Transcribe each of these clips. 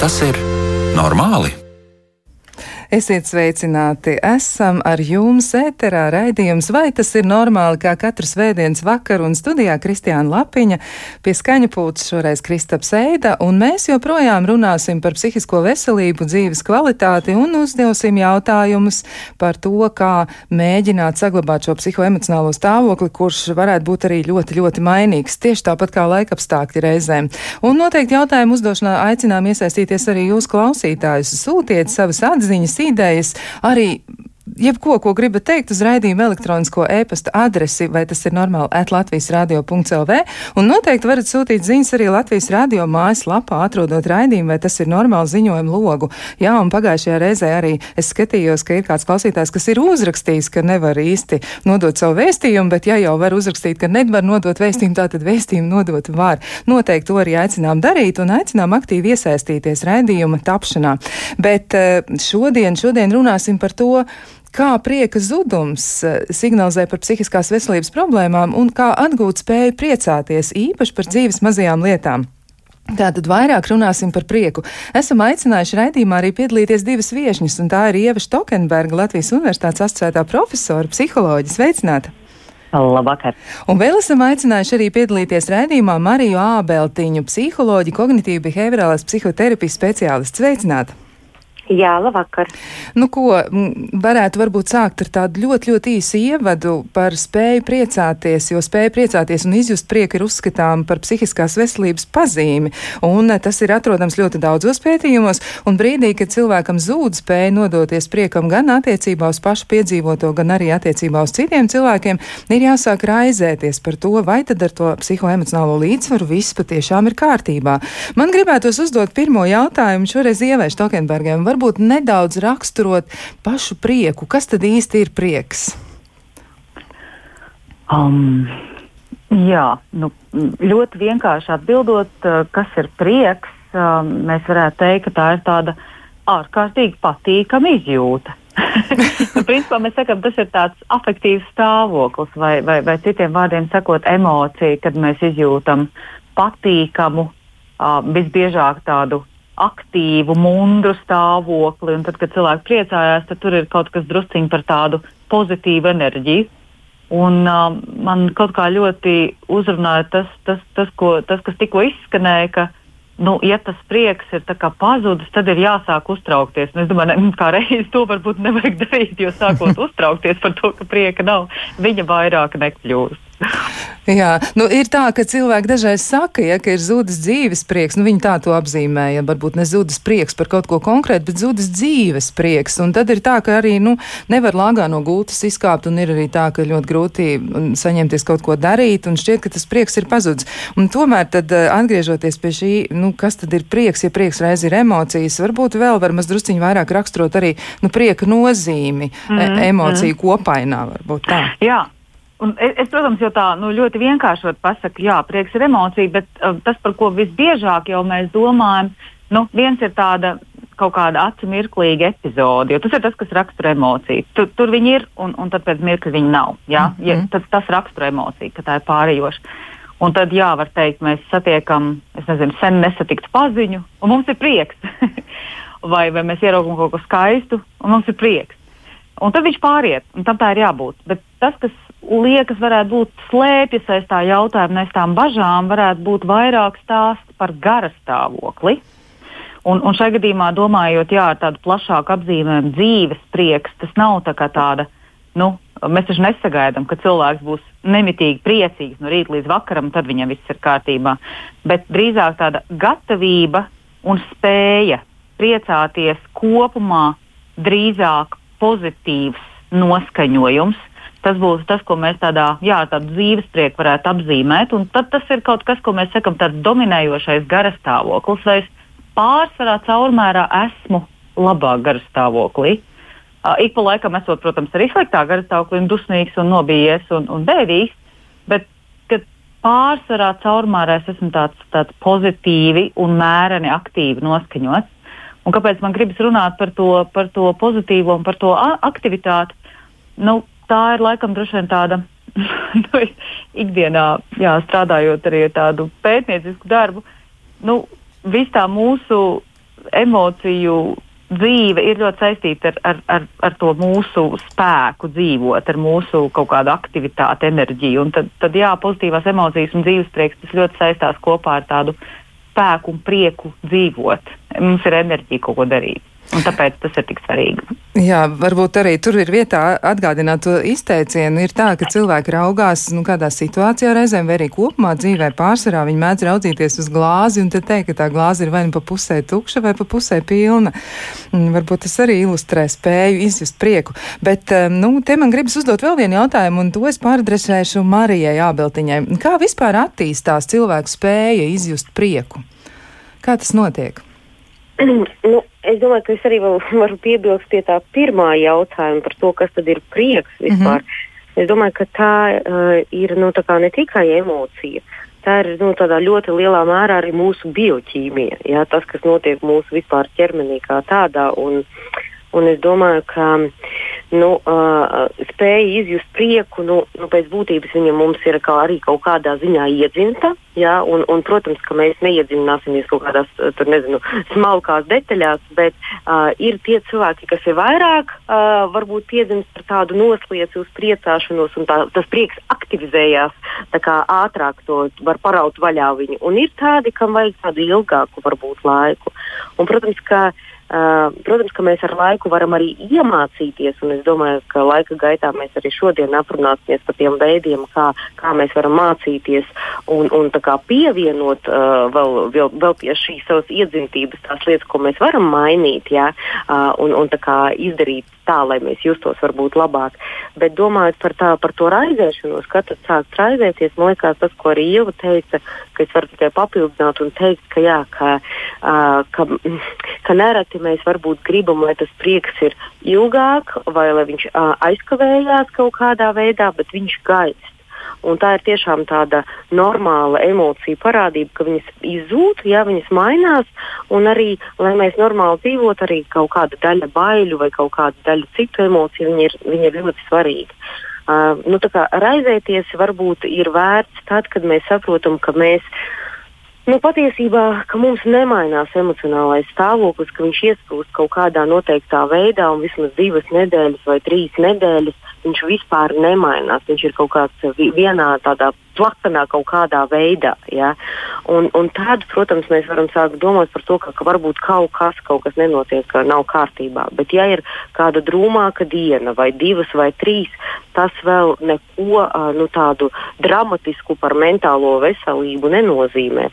Vai tas ir normāli? Esiet sveicināti! Esam ar jums ēterā raidījums, vai tas ir normāli, kā katru svētdienas vakaru un studijā Kristiāna Lapiņa, pie skaņa pūtas šoreiz Kristaps Eida, un mēs joprojām runāsim par psihisko veselību, dzīves kvalitāti un uzdosim jautājumus par to, kā mēģināt saglabāt šo psihoemocionālo stāvokli, kurš varētu būt arī ļoti, ļoti mainīgs, tieši tāpat kā laikapstākļi reizēm. Un noteikti jautājumu uzdošanā aicinām iesaistīties arī jūs klausītājus. Sūtiet savas atziņas, idejas, arī jebko, ko gribat teikt uz raidījuma elektronisko e-pasta adresi, vai tas ir normāli at Latvijas radio.lv, un noteikti varat sūtīt ziņas arī Latvijas radio mājaslapā, atrodot raidījumu, vai tas ir normāli ziņojumu logu. Jā, un pagājušajā reizē arī es skatījos, ka ir kāds klausītājs, kas ir uzrakstījis, ka nevar īsti nodot savu vēstījumu, bet ja jau var uzrakstīt, ka nevar nodot vēstījumu, tā tad vēstījumu nodot var. Noteikti to arī aicinām darīt un aicinām aktīvi iesaistīties raidījuma tapšanā. Bet eh, šodien, šodien runāsim par to, kā prieka zudums eh, signalizē par psihiskās veselības problēmām un kā atgūt spēju priecāties īpaši par dzīves mazajām lietām. Tātad vairāk runāsim par prieku. Esam aicinājuši raidījumā arī piedalīties divas viešņas, un tā ir Ieva Štokenberga, Latvijas Universitātes asociētā profesora, psiholoģija. Sveicināta! Labvakar. Un vēl esam aicinājuši arī piedalīties raidījumā Mariju Ābeltiņu, psiholoģiju, kognitīvu behaviorālās psihoterapijas speciālistu. Sveicināta! Jā, labvakar. Nu, ko varētu varbūt sākt ar tādu ļoti, ļoti īsu ievadu par spēju priecāties, jo spēja priecāties un izjust prieku ir uzskatām par psihiskās veselības pazīmi. Un eh, tas ir atrodams ļoti daudzos pētījumos, un brīdī, kad cilvēkam zūd spēja nodoties priekam gan attiecībā uz pašu piedzīvoto, gan arī attiecībā uz citiem cilvēkiem, ir jāsāk raizēties par to, vai tad ar to psihoemocionālo līdzsvaru viss patiešām ir kārtībā. Man gribētos uzdot pirmo jautājumu šoreiz ievērš Tokenbergiem varbūt nedaudz raksturot pašu prieku. Kas tad īsti ir prieks? Um, jā, nu, ļoti vienkārši atbildot, uh, kas ir prieks, um, mēs varētu teikt, ka tā ir tāda ārkārtīgi patīkama izjūta. nu, principā mēs sakām, tas ir tāds afektīvs stāvoklis, vai, vai, vai citiem vārdiem sakot, emocija, kad mēs izjūtam patīkamu, uh, visbiežāk tādu aktīvu, mundru stāvokli. Un tad, kad cilvēki priecājās, tad tur ir kaut kas drusciņš par tādu pozitīvu enerģiju. Un, uh, man kaut kā ļoti uzrunāja tas, tas, tas, ko, tas kas tikko izskanēja, ka, nu, ja tas prieks ir pazudis, tad ir jāsāk uztraukties. Un es domāju, ne, kā reiz to varbūt nevajag darīt, jo sākot uztraukties par to, ka prieka nav, viņa vairāk nekļūst. Jā, nu ir tā, ka cilvēki dažreiz saka, ja, ka ir zudis dzīves prieks, nu viņi tā to apzīmēja, varbūt ne zudis prieks par kaut ko konkrētu, bet zudis dzīves prieks, un tad ir tā, ka arī, nu, nevar lāgā no gultas izkāpt, un ir arī tā, ka ļoti grūti saņemties kaut ko darīt, un šķiet, ka tas prieks ir pazudis. Un tomēr tad eh, atgriežoties pie šī, nu, kas tad ir prieks, ja prieks reiz ir emocijas, varbūt vēl var mazdrusciņi vairāk raksturot arī, nu, prieka nozīmi mm -hmm. emociju kopainā, varbūt tā. Jā. Un es, es, protams, jau tā nu, ļoti vienkāršot pasaku, jā, prieks ir emocija, bet uh, tas, par ko visbiežāk jau mēs domājam, nu, viens ir tāda kaut kāda acu mirklīga epizode, jo tas ir tas, kas raksturo emociju. Tur, tur viņi ir, un, un tad pēc mirkļa viņi nav. Ja? Mm -hmm. ja, tas, tas raksturo emociju, ka tā ir pārējoša. Un tad, jā, var teikt, mēs satiekam, es nezinu, sen nesatiktu paziņu, un mums ir prieks. vai, vai mēs ieraugam kaut ko skaistu, un mums ir prieks. Un tad viņš pāriet, un tam tā ir jābūt. Bet tas, kas liekas, varētu būt slēpjas aiz tā jautājuma, aiz tām bažām, varētu būt vairāk stāstu par gara stāvokli. Un, un šajā gadījumā, domājot jā, ar tādu plašāku apzīmējumu, dzīves prieks, tas nav tā tāda, nu, mēs taču nesagaidām, ka cilvēks būs nemitīgi priecīgs no rīta līdz vakaram, tad viņam viss ir kārtībā. Bet drīzāk tāda gatavība un spēja priecāties kopumā, drīzāk pozitīvs noskaņojums, Tas būs tas, ko mēs tādā, jā, tādu dzīves prieku varētu apzīmēt. Un tad tas ir kaut kas, ko mēs sakām, tāds dominējošais garastāvoklis. Vai es pārsvarā caurmērā esmu labā garastāvoklī. Uh, ik pa laikam esot, protams, arī sliktā garastāvoklī, un dusmīgs un nobijies un, un bēdīgs. Bet, pārsvarā caurmērā es esmu tāds, tāds pozitīvi un mēreni aktīvi noskaņots. Un kāpēc man gribas runāt par to, par to pozitīvo un par to aktivitāti? Nu, tā ir laikam droši vien tāda nu, ikdienā, jā, strādājot arī ar tādu pētniecisku darbu. Nu, Viss tā mūsu emociju dzīve ir ļoti saistīta ar, ar, ar, ar to mūsu spēku dzīvot, ar mūsu kaut kādu aktivitāti, enerģiju. Un tad, tad jā, pozitīvās emocijas un dzīves prieks tas ļoti saistās kopā ar tādu spēku un prieku dzīvot. Mums ir enerģija kaut ko darīt. Un tāpēc tas ir tik svarīgi. Jā, varbūt arī tur ir vietā atgādināt to izteicienu. Ir tā, ka cilvēki raugās nu, kādā situācijā reizēm, vai arī kopumā dzīvē pārsvarā viņi mēdz raudzīties uz glāzi un te teikt, ka tā glāze ir vai nu pa pusē tukša vai pa pusē pilna. Varbūt tas arī ilustrē spēju izjust prieku. Bet, nu, te man gribas uzdot vēl vienu jautājumu, un to es pāradresēšu Marijai Ābeltiņai. Kā vispār attīstās cilvēku spēja izjust prieku? Kā tas notiek? nu, es domāju, ka es arī varu piebilst pie tā pirmā jautājuma par to, kas tad ir prieks vispār. Mm -hmm. Es domāju, ka tā uh, ir nu, tā ne tikai emocija. Tā ir nu, ļoti lielā mērā arī mūsu bioķīmija, jā, tas, kas notiek mūsu vispār ķermenī kā tādā. Un, un es domāju, ka nu, uh, spēja izjust prieku, nu, nu, pēc būtības viņa mums ir kā arī kaut kādā ziņā iedzimta. Ja, un, un, protams, ka mēs neiedziļināsimies kaut kādās tur, nezinu, smalkās detaļās, bet uh, ir tie cilvēki, kas ir vairāk uh, varbūt piedzimst ar tādu noslieci uz priecāšanos, un tā, tas prieks aktivizējās kā, ātrāk, to var paraut vaļā viņu. Un ir tādi, kam vajag tādu ilgāku varbūt laiku. Un, protams, ka uh, Uh, protams, ka mēs ar laiku varam arī iemācīties, un es domāju, ka laika gaitā mēs arī šodien aprunāsimies par tiem veidiem, kā, kā mēs varam mācīties un, un pievienot uh, vēl, vēl, vēl pie šīs savas iedzimtības tās lietas, ko mēs varam mainīt, ja, uh, un, un izdarīt tā, lai mēs justos varbūt labāk. Bet domājot par, tā, par to raizēšanos, kad tad sākt raizēties, man liekas, tas, ko arī Ieva teica, ka es varu tikai papildināt un teikt, ka, jā, ka, uh, ka, ka nereti mēs varbūt gribam, lai tas prieks ir ilgāk vai lai viņš uh, aizkavējās kaut kādā veidā, bet viņš gaist. Un tā ir tiešām tāda normāla emocija parādība, ka viņas izzūd, ja viņas mainās, un arī, lai mēs normāli dzīvotu, arī kaut kāda daļa baiļu vai kaut kāda daļa citu emociju, viņa ir, viņa ir ļoti svarīga. Uh, nu, raizēties varbūt ir vērts tad, kad mēs saprotam, ka mēs Nu, patiesībā, ka mums nemainās emocionālais stāvoklis, ka viņš iesprūst kaut kādā noteiktā veidā, un vismaz divas nedēļas vai trīs nedēļas viņš vispār nemainās. Viņš ir kaut kāds vienā tādā plakanā kaut kādā veidā. Ja? Un, un tad, protams, mēs varam sākt domāt par to, ka, ka varbūt kaut kas, kaut kas nenotiek, ka nav kārtībā. Bet, ja ir kāda drūmāka diena, vai divas, vai trīs, tas vēl neko nu, tādu dramatisku par mentālo veselību nenozīmē.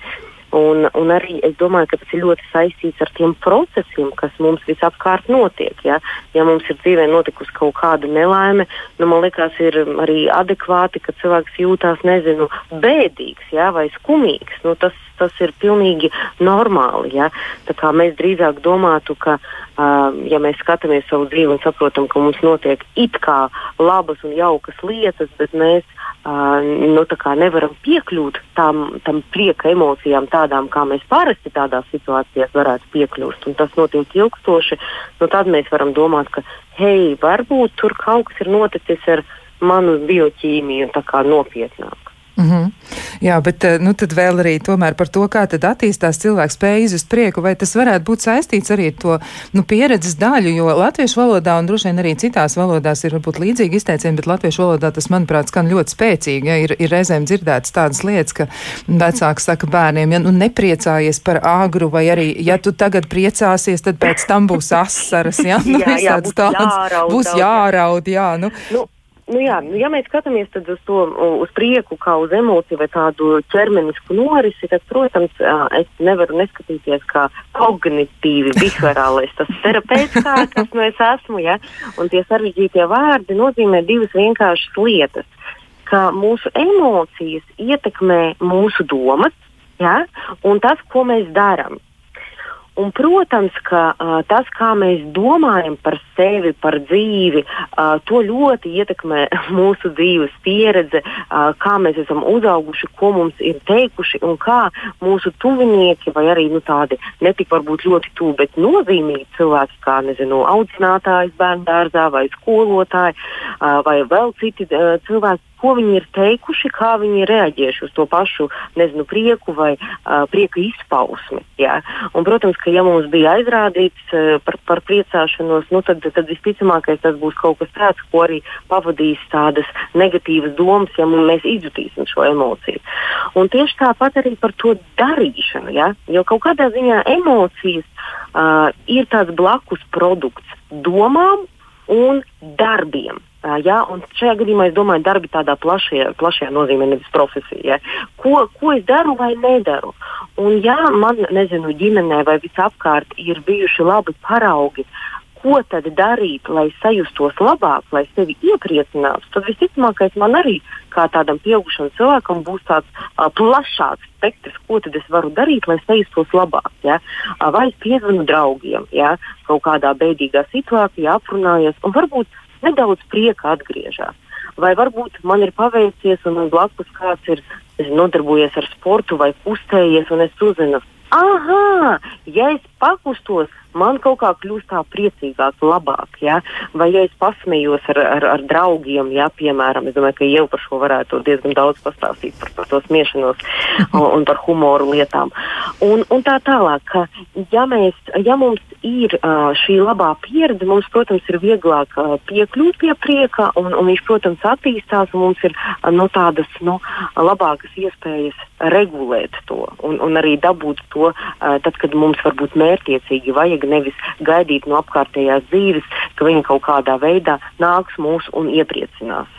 Un, un arī es domāju, ka tas ir ļoti saistīts ar tiem procesiem, kas mums visapkārt notiek. Ja, ja mums ir dzīvē notikusi kaut kāda nelaime, nu, man liekas, ir arī adekvāti, ka cilvēks jūtās, nezinu, bēdīgs ja, vai skumīgs. Nu, tas, tas ir pilnīgi normāli. Ja? Mēs drīzāk domātu, ka, uh, ja mēs skatāmies savu dzīvi un saprotam, ka mums notiek it kā labas un jaukas lietas, bet mēs Uh, nu, nevaram piekļūt tam, tam prieka emocijām, tādām kā mēs parasti tādās situācijās varētu piekļūt. Un tas notiek ilgstoši. Nu, tad mēs varam domāt, ka hei, varbūt tur kaut kas ir noticis ar manu bioķīmiju nopietnāk. Mm -hmm. Jā, bet eh, nu, tad vēl arī par to, kā attīstās cilvēks spēja izjust prieku, vai tas varētu būt saistīts arī ar to nu, pieredzes daļu, jo latviešu valodā un droši vien arī citās valodās ir varbūt līdzīgi izteicieni, bet latviešu valodā tas, manuprāt, skan ļoti spēcīgi. Ja, ir, ir reizēm dzirdētas tādas lietas, ka vecāks saka bērniem, ja nu nepriecājies par agru, vai arī, ja tu tagad priecāsies, tad pēc tam būs asaras. Ja, nu, jā, jā, būs tāds, jāraud, būs jāraud, jā. Nu. Nu, Nu jā, nu ja mēs skatāmies uz to uz prieku, kā uz emociju vai tādu ķermenisku norisi, tad, protams, es nevaru neskatīties kā kognitīvi visvarālais tas terapeits, kā, kas nu es esmu. Ja? Un tie sarežģītie vārdi nozīmē divas vienkāršas lietas. Ka mūsu emocijas ietekmē mūsu domas, ja? un tas, ko mēs darām. Un, protams, ka uh, tas, kā mēs domājam par sevi, par dzīvi, uh, to ļoti ietekmē mūsu dzīves pieredze, uh, kā mēs esam uzauguši, ko mums ir teikuši un kā mūsu tuvinieki vai arī nu, tādi ne tik varbūt ļoti tuvi, bet nozīmīgi cilvēki, kā nezinu, audzinātājs bērnu dārzā vai skolotāji uh, vai vēl citi uh, cilvēki ko viņi ir teikuši, kā viņi ir reaģējuši uz to pašu nezinu, prieku vai uh, prieka izpausmi. Ja? Un, protams, ka ja mums bija aizrādīts uh, par, par priecāšanos, nu, tad, tad visticamākais tas būs kaut kas tāds, ko arī pavadīs tādas negatīvas domas, ja mēs izjutīsim šo emociju. Un tieši tāpat arī par to darīšanu. Ja? Jo kaut kādā ziņā emocijas uh, ir tāds blakus produkts domām un darbiem. Ja? Un šajā gadījumā es domāju, darbi tādā plašajā, plašajā nozīmē, nevis profesija. Ja? Ko, ko es daru vai nedaru? Un, ja man, nezinu, ģimenē vai visapkārt ir bijuši labi paraugi, ko tad darīt, lai sajustos labāk, lai sevi iepriecinātu, tad visticamākais man arī, kā tādam pieaugušam cilvēkam, būs tāds uh, plašāks spektrs, ko tad es varu darīt, lai sajustos labāk. Ja? Uh, vai es piezvanu draugiem, ja? kaut kādā bēdīgā situācijā aprunājos, un varbūt nedaudz prieka atgriežas. Vai varbūt man ir paveicies, un man blakus kāds ir nodarbojies ar sportu vai kustējies, un es uzzinu, ah, ja es pakustos, man kaut kā kļūst tā priecīgāk, labāk. Ja? Vai ja es pasmējos ar, ar, ar draugiem, ja, piemēram, es domāju, ka jau par šo varētu diezgan daudz pastāstīt par, par to smiešanos un, un par humoru lietām. Un, un tā tālāk, ka ja, mēs, ja mums ir uh, šī labā pieredze, mums, protams, ir vieglāk uh, piekļūt pie prieka, un, un viņš, protams, attīstās, un mums ir uh, no tādas no, labākas iespējas regulēt to un, un arī dabūt to, uh, tad, kad mums varbūt mērķiecīgi vajag nevis gaidīt no apkārtējās dzīves, ka viņi kaut kādā veidā nāks mūs un iepriecinās.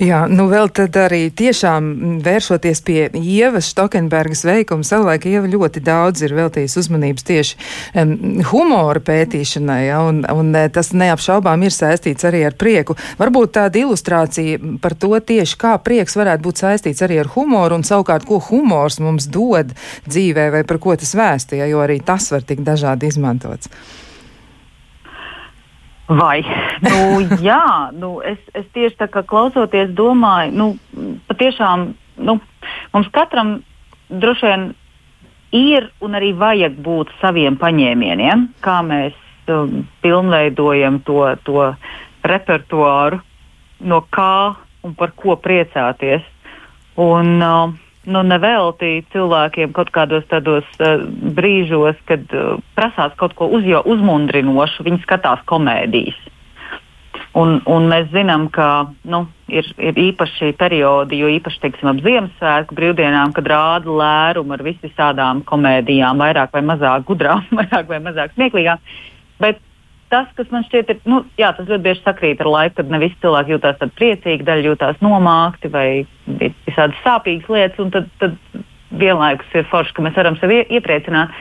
Jā, nu vēl tad arī tiešām vēršoties pie Ievas Štokenbergas veikuma, savulaik Ieva ļoti daudz ir veltījusi uzmanības tieši um, humora pētīšanai, ja, un, un e, tas neapšaubām ir saistīts arī ar prieku. Varbūt tāda ilustrācija par to tieši, kā prieks varētu būt saistīts arī ar humoru, un savukārt, ko humors mums dod dzīvē, vai par ko tas vēsta, ja, jo arī tas var tik dažādi izmantots. Vai? Nu, jā, nu, es, es tieši tā kā klausoties, domāju, nu, patiešām nu, mums katram droši vien ir un arī vajag būt saviem paņēmieniem, kā mēs um, pilnveidojam to, to repertuāru, no kā un par ko priecāties. Un, uh, nu, nevelti cilvēkiem kaut kādos tādos uh, brīžos, kad uh, prasās kaut ko uz, uzmundrinošu, viņi skatās komēdijas. Un, un mēs zinām, ka nu, ir, ir īpaši periodi, jo īpaši teiksim, ap Ziemassvētku brīvdienām, kad rāda lērumu ar visādām komēdijām, vairāk vai mazāk gudrām, vairāk vai mazāk smieklīgām. Bet tas, kas man šķiet, ir, nu, jā, tas ļoti bieži sakrīt ar laiku, kad ne visi cilvēki jūtas priecīgi, daļa jūtas nomākti vai visādi sāpīgas lietas, un tad, tad vienlaikus ir forši, ka mēs varam sevi iepriecināt.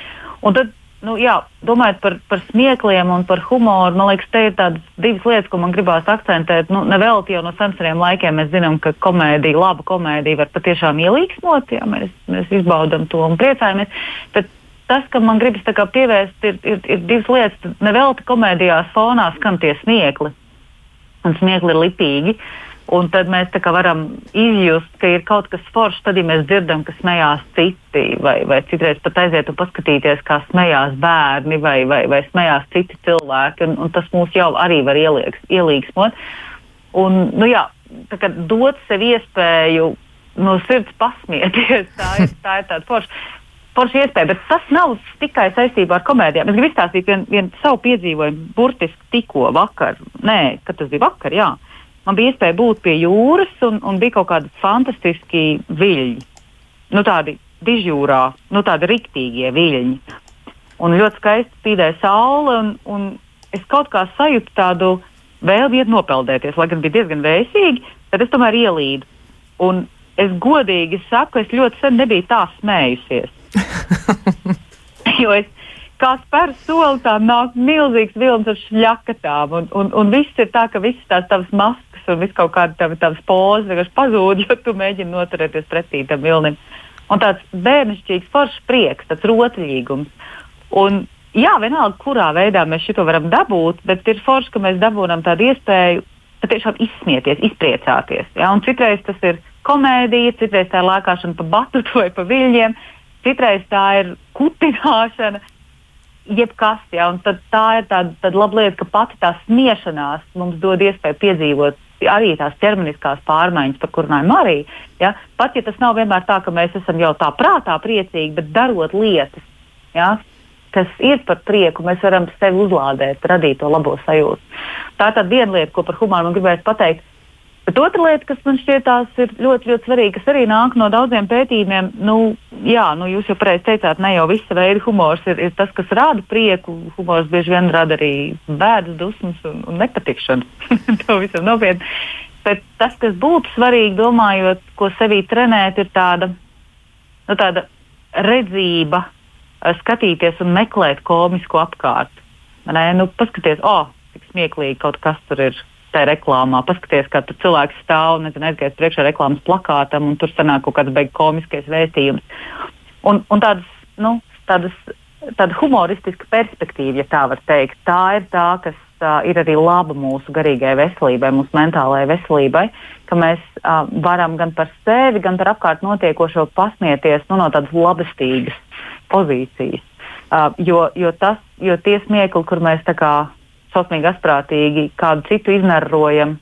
Un tad, nu, jā, domājot par, par smiekliem un par humoru, man liekas, te ir tādas divas lietas, ko man gribās akcentēt. Nu, Nevelti jau no sensoriem laikiem mēs zinām, ka komēdija, laba komēdija var patiešām ielīgsmot, ja mēs, mēs izbaudam to un priecājamies. Bet tas, kam man gribas pievērst, ir, ir, ir divas lietas. Nevelti komēdijās fonā skan tie smiekli, un smiekli ir lipīgi. Un tad mēs varam izjust, ka ir kaut kas foršs, tad, ja mēs dzirdam, ka smējās citi, vai, vai citreiz pat aiziet un paskatīties, kā smējās bērni, vai, vai, vai smējās citi cilvēki. Un, un tas mūs jau arī var ielieks, ielīgsmot. Un, nu, jā, dot sev iespēju no sirds pasmieties, tā ir, tā ir tāda forša forša iespēja, bet tas nav tikai saistībā ar komēdijām. Es gribu izstāstīt vienu vien savu piedzīvojumu, burtiski tikko vakar. Nē, tas bija vakar, jā. Man bija iespēja būt pie jūras un, un bija kaut kādi fantastiski viļņi. Nu, tādi dižjūrā, nu, tādi riktīgie viļņi. Un ļoti skaisti spīdēja saule, un, un es kaut kā sajūtu tādu vēlmi iet nopeldēties, lai gan bija diezgan vēsīgi, tad es tomēr ielīdu. Un es godīgi saku, es ļoti sen nebiju tā smējusies. jo es kā spēru soli, tā nāk milzīgs vilnis ar šļakatām. Un, un, un viss ir tā, ka visas tās tavas maskas un viss kaut kāda tava, tavas pozas vienkārši pazūd, jo tu mēģini noturēties pretī tam vilnim. Un tāds bērnišķīgs foršs prieks, tāds rotaļīgums. Un, jā, vienalga, kurā veidā mēs šo varam dabūt, bet ir forši, ka mēs dabūjam tādu iespēju patiešām izsmieties, izpriecāties. Ja? Un citreiz tas ir komēdija, citreiz tā ir lēkāšana pa batutu vai pa viļņiem, Citreiz tā ir kutināšana, jebkas, ja, tad tā ir tāda, tāda laba lieta, ka pati tā smiešanās mums dod iespēju piedzīvot arī tās ķermeniskās pārmaiņas, par kurām arī. Ja? Pat ja tas nav vienmēr tā, ka mēs esam jau tā prātā priecīgi, bet darot lietas, ja? kas ir par prieku, mēs varam sevi uzlādēt, radīt to labo sajūtu. Tā ir tā viena lieta, ko par man gribētu pateikt. Bet otra lieta, kas man šķiet ir ļoti, ļoti svarīga, kas arī nāk no daudziem pētījumiem, nu, jā, nu, jūs jau pareizi teicāt, ne jau visa veida humors ir, ir tas, kas rada prieku. Humors bieži vien rada arī bēdas, dusmas un, un nepatikšanu. to visam nopietni. Bet tas, kas būtu svarīgi, domājot, ko sevī trenēt, ir tāda, nu, tāda redzība, eh, skatīties un meklēt komisku apkārt. Nē, nu, paskaties, oh, cik smieklīgi kaut kas tur ir tajā reklāmā. Paskaties, kā tur cilvēks stāv, nezinu, aizgājis priekšā reklāmas plakātam, un tur sanāk kaut kāds beigas komiskais vēstījums. Un, un tādas, nu, tādas, tāda humoristiska perspektīva, ja tā var teikt, tā ir tā, kas uh, ir arī laba mūsu garīgajai veselībai, mūsu mentālajai veselībai, ka mēs uh, varam gan par sevi, gan par apkārt notiekošo pasmieties nu, no tādas labestīgas pozīcijas. Uh, jo, jo, tas, jo tie smiekli, kur mēs tā kā šausmīgi asprātīgi kādu citu iznarrojam,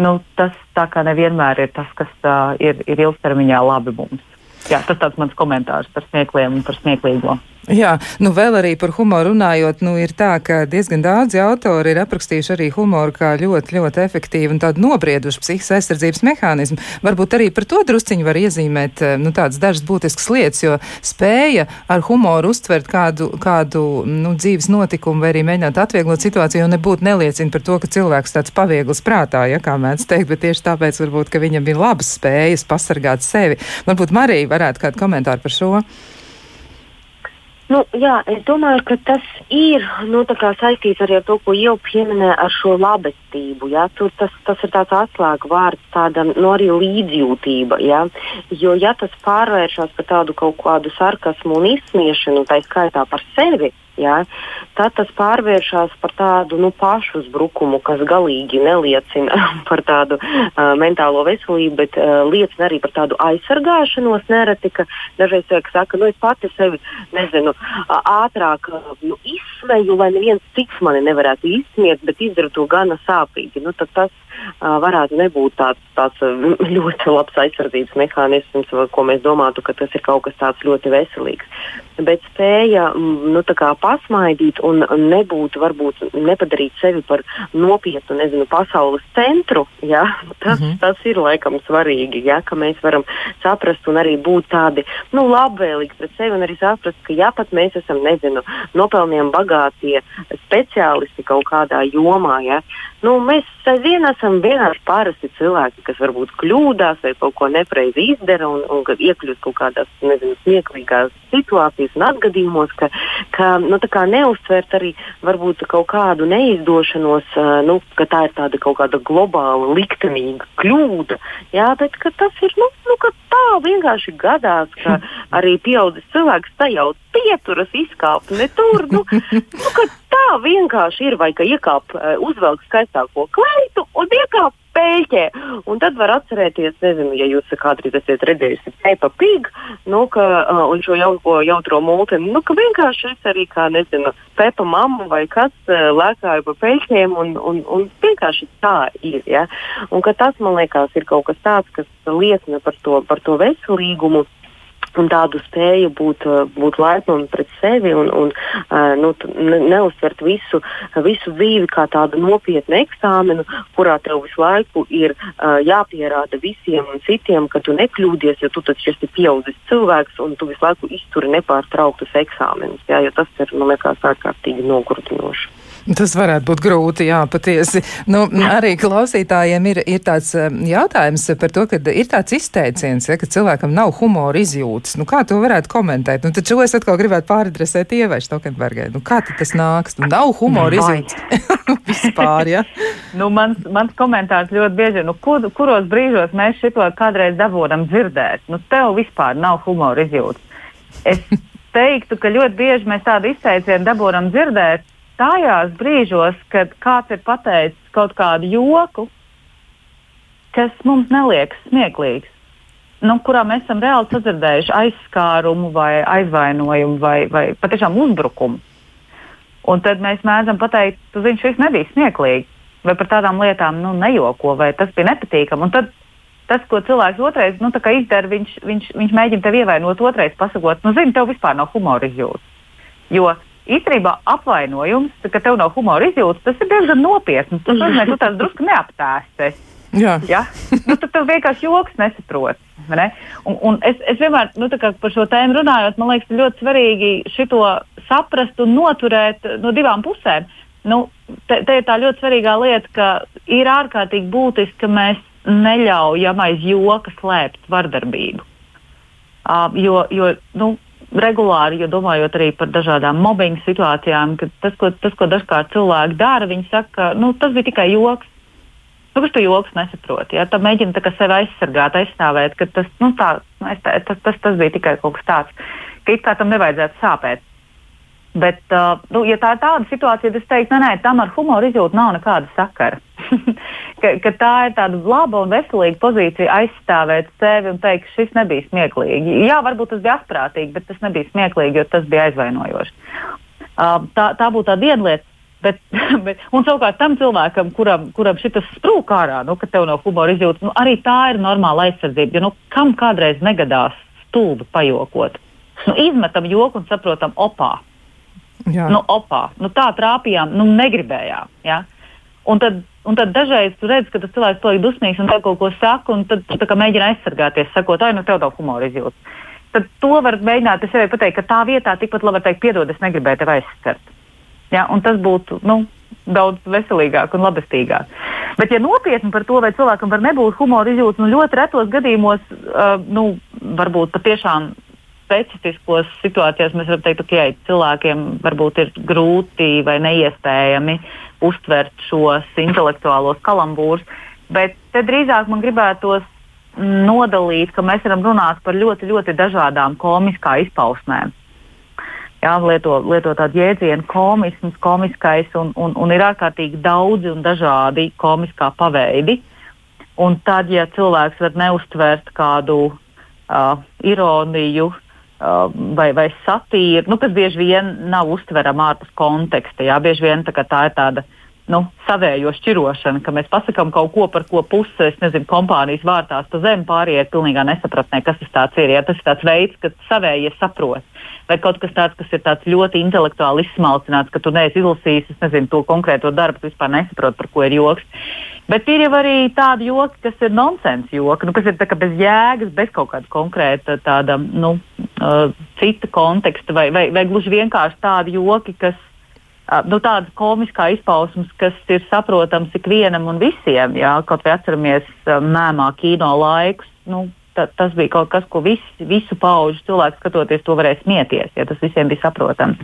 nu, tas tā kā nevienmēr ir tas, kas uh, ir, ir ilgtermiņā labi mums. Jā, tas tāds mans komentārs par smiekliem un par smieklīgo. Jā, nu vēl arī par humoru runājot, nu ir tā, ka diezgan daudzi autori ir aprakstījuši arī humoru kā ļoti, ļoti efektīvu un tādu nobriedušu psihiskās aizsardzības mehānismu. Varbūt arī par to drusciņu var iezīmēt, nu, tādas dažas būtiskas lietas, jo spēja ar humoru uztvert kādu, kādu, nu, dzīves notikumu vai arī mēģināt atvieglot situāciju, jau nebūtu neliecina par to, ka cilvēks tāds paviegls prātā, ja kā mēdz teikt, bet tieši tāpēc varbūt, ka viņam bija labas spējas pasargāt sevi. Varbūt Marija varētu kādu komentāru par šo. Nu, jā, es domāju, ka tas ir nu, saistīts arī ar to, ko jau pieminēja ar šo labestību. Ja? Tur tas, tas ir tāds atslēgu vārds, tāda nu, arī līdzjūtība. Ja? Jo, ja tas pārvēršas par tādu kaut kādu sarkasmu un izsmiešanu, tā skaitā par sevi, Ja? Tad tas pārvēršas par tādu nu, pašu uzbrukumu, kas galīgi neliecina par tādu uh, mentālo veselību, bet uh, liecina arī par tādu aizsargāšanos. Nereti, ka dažreiz cilvēki saka, nu es pati sevi nezinu, ātrāk uh, nu, izsmeju, lai neviens cits mani nevarētu izsmiet, bet izdaru to gana sāpīgi. Nu, tas uh, varētu nebūt tāds, tāds ļoti labs aizsardzības mehānisms, ko mēs domātu, ka tas ir kaut kas tāds ļoti veselīgs. Bet spēja nu, pasmaidīt un nebūt, varbūt nepadarīt sevi par nopietnu, nezinu, pasaules centru, ja? tas, mm -hmm. tas ir laikam svarīgi, ja? ka mēs varam saprast un arī būt tādi nu, labvēlīgi pret sevi un arī saprast, ka ja pat mēs esam, nezinu, nopelnījumi bagātie speciālisti kaut kādā jomā, ja? nu, mēs aizvien esam vienkārši parasti cilvēki, kas varbūt kļūdās vai kaut ko nepareizi izdara un, un iekļūst kaut kādās, nezinu, smieklīgās situācijas un atgadījumos, ka, ka nu, neuztvert arī varbūt kaut kādu neizdošanos, nu, ka tā ir tāda kaut kāda globāla liktenīga kļūda, jā, bet tas ir, nu, nu tā vienkārši gadās, ka arī pieaudzis cilvēks tajā pieturas izkāpt ne tur. Nu, nu, tā vienkārši ir, vai ka iekāp, uzvelk skaistāko kleitu un iekāp pēļķē. Un tad var atcerēties, nezinu, ja jūs kādreiz esat redzējuši Peppa Pig, nu, ka, uh, un šo jauko jautro mūteni, nu, ka vienkārši es arī kā, nezinu, Peppa mamma vai kas uh, lēkāju pa pēļķiem, un, un, un vienkārši tā ir, ja. Un ka tas, man liekas, ir kaut kas tāds, kas liecina par to, par to veselīgumu un tādu spēju būt, uh, būt laipnam pret sevi un, un uh, nu, neuztvert visu, visu dzīvi kā tādu nopietnu eksāmenu, kurā tev visu laiku ir uh, jāpierāda visiem un citiem, ka tu nekļūdies, jo tu taču esi pieaudzis cilvēks un tu visu laiku izturi nepārtrauktus eksāmenus. Jā, tas ir, man liekas, ārkārtīgi nogurdinoši. Tas varētu būt grūti, jā, patiesi. Nu, arī klausītājiem ir, ir tāds um, jautājums par to, ka ir tāds izteiciens, ja, ka cilvēkam nav humora izjūtas. Nu, kā to varētu komentēt? Nu, taču es atkal gribētu pāradresēt Ievai Štokenbergai. Nu, kā tas nāks? Nu, nav humora izjūtas vispār, ja? nu, mans, mans komentārs ļoti bieži ir, nu, kur, kuros brīžos mēs šito kādreiz dabūjam dzirdēt? Nu, tev vispār nav humora izjūtas. Es teiktu, ka ļoti bieži mēs tādu izteicienu dabūjam dzirdēt tajās brīžos, kad kāds ir pateicis kaut kādu joku, kas mums neliekas smieklīgs, nu, kurā mēs esam reāli sadzirdējuši aizskārumu vai aizvainojumu vai, vai patiešām uzbrukumu. Un tad mēs mēdzam pateikt, tu zini, šis nebija smieklīgi. vai par tādām lietām nu, nejoko, vai tas bija nepatīkami. Un tad tas, ko cilvēks otrais nu, izdara, viņš, viņš, viņš mēģina tevi ievainot, otrais pasakot, nu, zini, tev vispār nav humora izjūtas. Jo īstenībā apvainojums, ka tev nav humora izjūtas, tas ir diezgan nopietns. Tas nozīmē, ka tu tās drusku neaptēsties. Jā. Ja? Nu, tad tev vienkārši joks nesaprot. Ne? Un, un es, es vienmēr nu, par šo tēmu runājot, man liekas, ļoti svarīgi šo saprast un noturēt no divām pusēm. Nu, te, te ir tā ļoti svarīga lieta, ka ir ārkārtīgi būtiski, ka mēs neļaujam aiz joka slēpt vardarbību. Uh, jo, jo nu, regulāri, jo domājot arī par dažādām mobbinga situācijām, ka tas, ko, tas, ko dažkārt cilvēki dara, viņi saka, nu, tas bija tikai joks. Nu, kurš tu joks nesaproti? Ja? Tad mēģina sevi aizsargāt, aizstāvēt, ka tas, nu, tā, nu, tas, tas, tas bija tikai kaut kas tāds, ka it kā tam nevajadzētu sāpēt. Bet, uh, nu, ja tā ir tāda situācija, tad es teiktu, nē, nē, tam ar humoru izjūtu nav nekāda sakara. ka, ka tā ir tāda laba un veselīga pozīcija aizstāvēt sevi un teikt, šis nebija smieklīgi. Jā, varbūt tas bija astprātīgi, bet tas nebija smieklīgi, jo tas bija aizvainojoši. Uh, tā, tā būtu tā viena lieta. Bet, bet, un savukārt tam cilvēkam, kuram, kuram šis sprūk ārā, nu, ka tev nav humora izjūta, nu, arī tā ir normāla aizsardzība. Jo nu, kam kādreiz negadās stulbi pajokot? Nu, izmetam joku un saprotam, opā Jā. Nu, opā, nu, tā trāpījām, nu, negribējām. Ja? Un tad, un tad dažreiz tu redz, ka tas cilvēks paliek dusmīgs un kaut ko saka, un tad tu mēģini aizsargāties, sakot, ai, nu, tev nav humora izjūta. Tad to var mēģināt sev pateikt, ka tā vietā tikpat labi var teikt, piedod, es negribēju tevi aizskart. Ja? Un tas būtu nu, daudz veselīgāk un labestīgāk. Bet, ja nopietni par to, vai cilvēkam var nebūt humora izjūta, nu, ļoti retos gadījumos, uh, nu, varbūt patiešām specifiskos situācijās mēs varam teikt, ka okay, cilvēkiem varbūt ir grūti vai neiespējami uztvert šos intelektuālos kalambūrus, bet te drīzāk man gribētos nodalīt, ka mēs varam runāt par ļoti, ļoti dažādām komiskā izpausmēm. Jā, lieto, lieto tādu jēdzienu, komisms, komiskais, un, un, un ir ārkārtīgi daudzi un dažādi komiskā paveidi. Un tad, ja cilvēks var neustvert kādu uh, ironiju, vai, vai satīra, nu, kas bieži vien nav uztverama ārpus konteksta. Jā, bieži vien tā, tā ir tāda nu, savējo šķirošana, ka mēs pasakām kaut ko, par ko puses, nezinu, kompānijas vārtās pa zemi pārējie pilnīgā nesapratnē, kas tas ir. Jā, tas ir tāds veids, ka savējie saprot. Vai kaut kas tāds, kas ir tāds ļoti intelektuāli izsmalcināts, ka tu neesi izlasījis, es nezinu, to konkrēto darbu, tu vispār nesaproti, par ko ir joks. Bet ir jau arī tādi joki, kas ir nonsens joki, nu, kas ir bez jēgas, bez kaut kāda konkrēta tāda, nu, uh, cita konteksta, vai, vai, vai gluži vienkārši tādi joki, kas uh, nu, tāda komiskā izpausmes, kas ir saprotams ikvienam un visiem. Jā, kaut vai atceramies uh, mēmā kino laikus. Nu, ta, tas bija kaut kas, ko vis, visu pauģu cilvēku skatoties, to varēja smieties, ja tas visiem bija saprotams.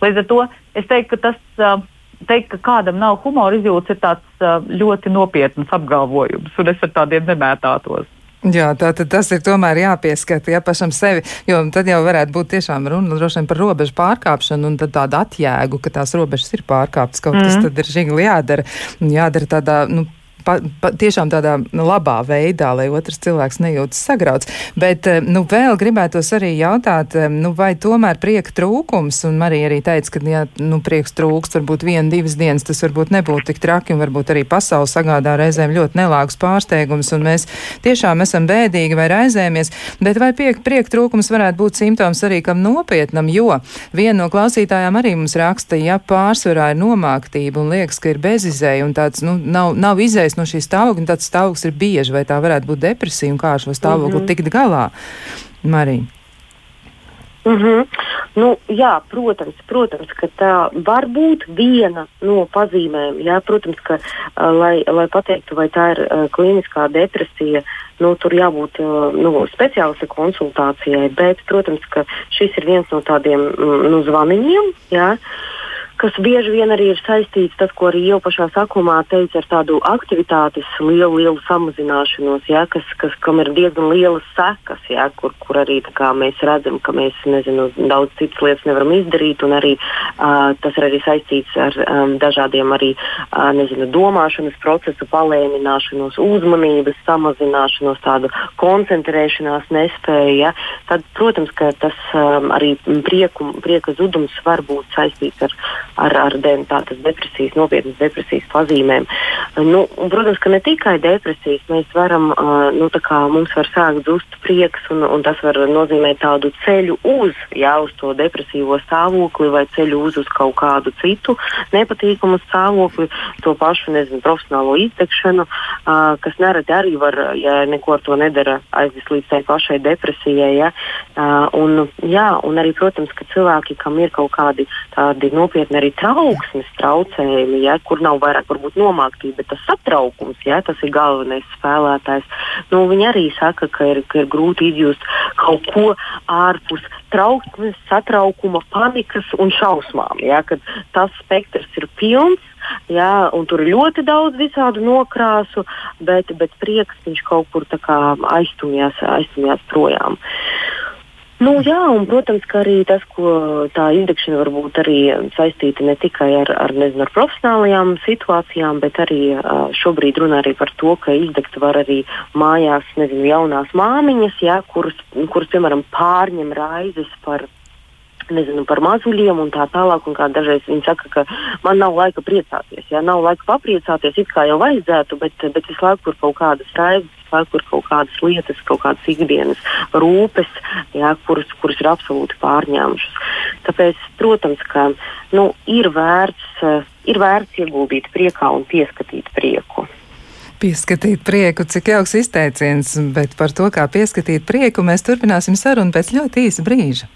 Līdz ar to es teiktu, ka tas. Uh, teikt, ka kādam nav humora izjūtas, ir tāds uh, ļoti nopietns apgalvojums, un es ar tādiem nemētātos. Jā, tā tad tas ir tomēr jāpieskata ja, pašam sevi, jo tad jau varētu būt tiešām runa droši vien par robežu pārkāpšanu un tad tādu atjēgu, ka tās robežas ir pārkāptas. Kaut mm. kas tad ir žigli jādara, jādara tādā, nu, pa, pa, tiešām tādā labā veidā, lai otrs cilvēks nejūtas sagrauts. Bet, eh, nu, vēl gribētos arī jautāt, eh, nu, vai tomēr prieka trūkums, un Marija arī teica, ka, ja, nu, prieks trūkst, varbūt viena, divas dienas, tas varbūt nebūtu tik traki, un varbūt arī pasauli sagādā reizēm ļoti nelāgus pārsteigums, un mēs tiešām esam bēdīgi vai raizēmies, bet vai prieka, prieka trūkums varētu būt simptoms arī kam nopietnam, jo viena no klausītājām arī mums raksta, ja pārsvarā ir nomāktība un liekas, ka ir bezizēja un tāds, nu, nav, nav izējas no šī stāvokļa, un tāds stāvoklis ir bieži, vai tā varētu būt depresija, un kā ar šo stāvokli mm -hmm. tikt galā. Marija. Mm -hmm. nu, jā, protams, protams, ka tā var būt viena no pazīmēm. Jā, protams, ka, lai, lai pateiktu, vai tā ir uh, kliniskā depresija, nu, tur jābūt uh, nu, speciālista konsultācijai. Bet, protams, ka šis ir viens no tādiem mm, nu, zvaniņiem. Jā, uh, kas bieži vien arī ir saistīts tas, ko arī jau pašā sākumā teica, ar tādu aktivitātes lielu, lielu samazināšanos, ja, kas, kas, kam ir diezgan lielas sekas, ja, kur, kur arī mēs redzam, ka mēs nezinu, daudz citas lietas nevaram izdarīt, un arī uh, tas ir arī saistīts ar um, dažādiem arī uh, nezinu, domāšanas procesu palēnināšanos, uzmanības samazināšanos, tādu koncentrēšanās nespēju. Ja. Tad, protams, ka tas um, arī prieku, prieka zudums var būt saistīts ar ar, ar tādas depresijas, nopietnas depresijas pazīmēm. Nu, un, protams, ka ne tikai depresijas, mēs varam, nu, kā, mums var sākt zust prieks, un, un tas var nozīmēt tādu ceļu uz, jā, uz to depresīvo stāvokli vai ceļu uz, uz kaut kādu citu nepatīkamu stāvokli, to pašu, nezinu, profesionālo izdegšanu, uh, kas nereti arī var, ja neko ar to nedara, aizvest līdz tai pašai depresijai. Ja? Un, jā, un arī, protams, ka cilvēki, kam ir kaut kādi tādi nopietni arī trauksmes traucējumi, ja, kur nav vairāk varbūt nomāktība, bet tas satraukums, ja, tas ir galvenais spēlētājs. Nu, viņi arī saka, ka ir, ka ir grūti izjust kaut ko ārpus trauksmes, satraukuma, panikas un šausmām. Ja, tas spektrs ir pilns. Jā, un tur ir ļoti daudz visādu nokrāsu, bet, bet prieks viņš kaut kur aiztumjās, aiztumjās projām. Uh, Nu, jā, un, protams, ka arī tas, ko tā izdegšana var būt arī saistīta ne tikai ar, ar, nezinu, ar profesionālajām situācijām, bet arī šobrīd runā arī par to, ka izdegt var arī mājās, nezinu, jaunās māmiņas, jā, kuras, kuras, piemēram, pārņem raizes par nezinu, par mazuļiem un tā tālāk. Un dažreiz viņi saka, ka man nav laika priecāties. Jā, nav laika papriecāties, it kā jau vajadzētu, bet, bet visu laiku ir kaut kādas raizes, visu laiku ir kaut kādas lietas, kaut kādas ikdienas rūpes, jā, kuras, kuras ir absolūti pārņēmušas. Tāpēc, protams, ka nu, ir, vērts, ir vērts ieguldīt priekā un pieskatīt prieku. Pieskatīt prieku, cik jauks izteiciens, bet par to, kā pieskatīt prieku, mēs turpināsim sarunu pēc ļoti īsa brīža.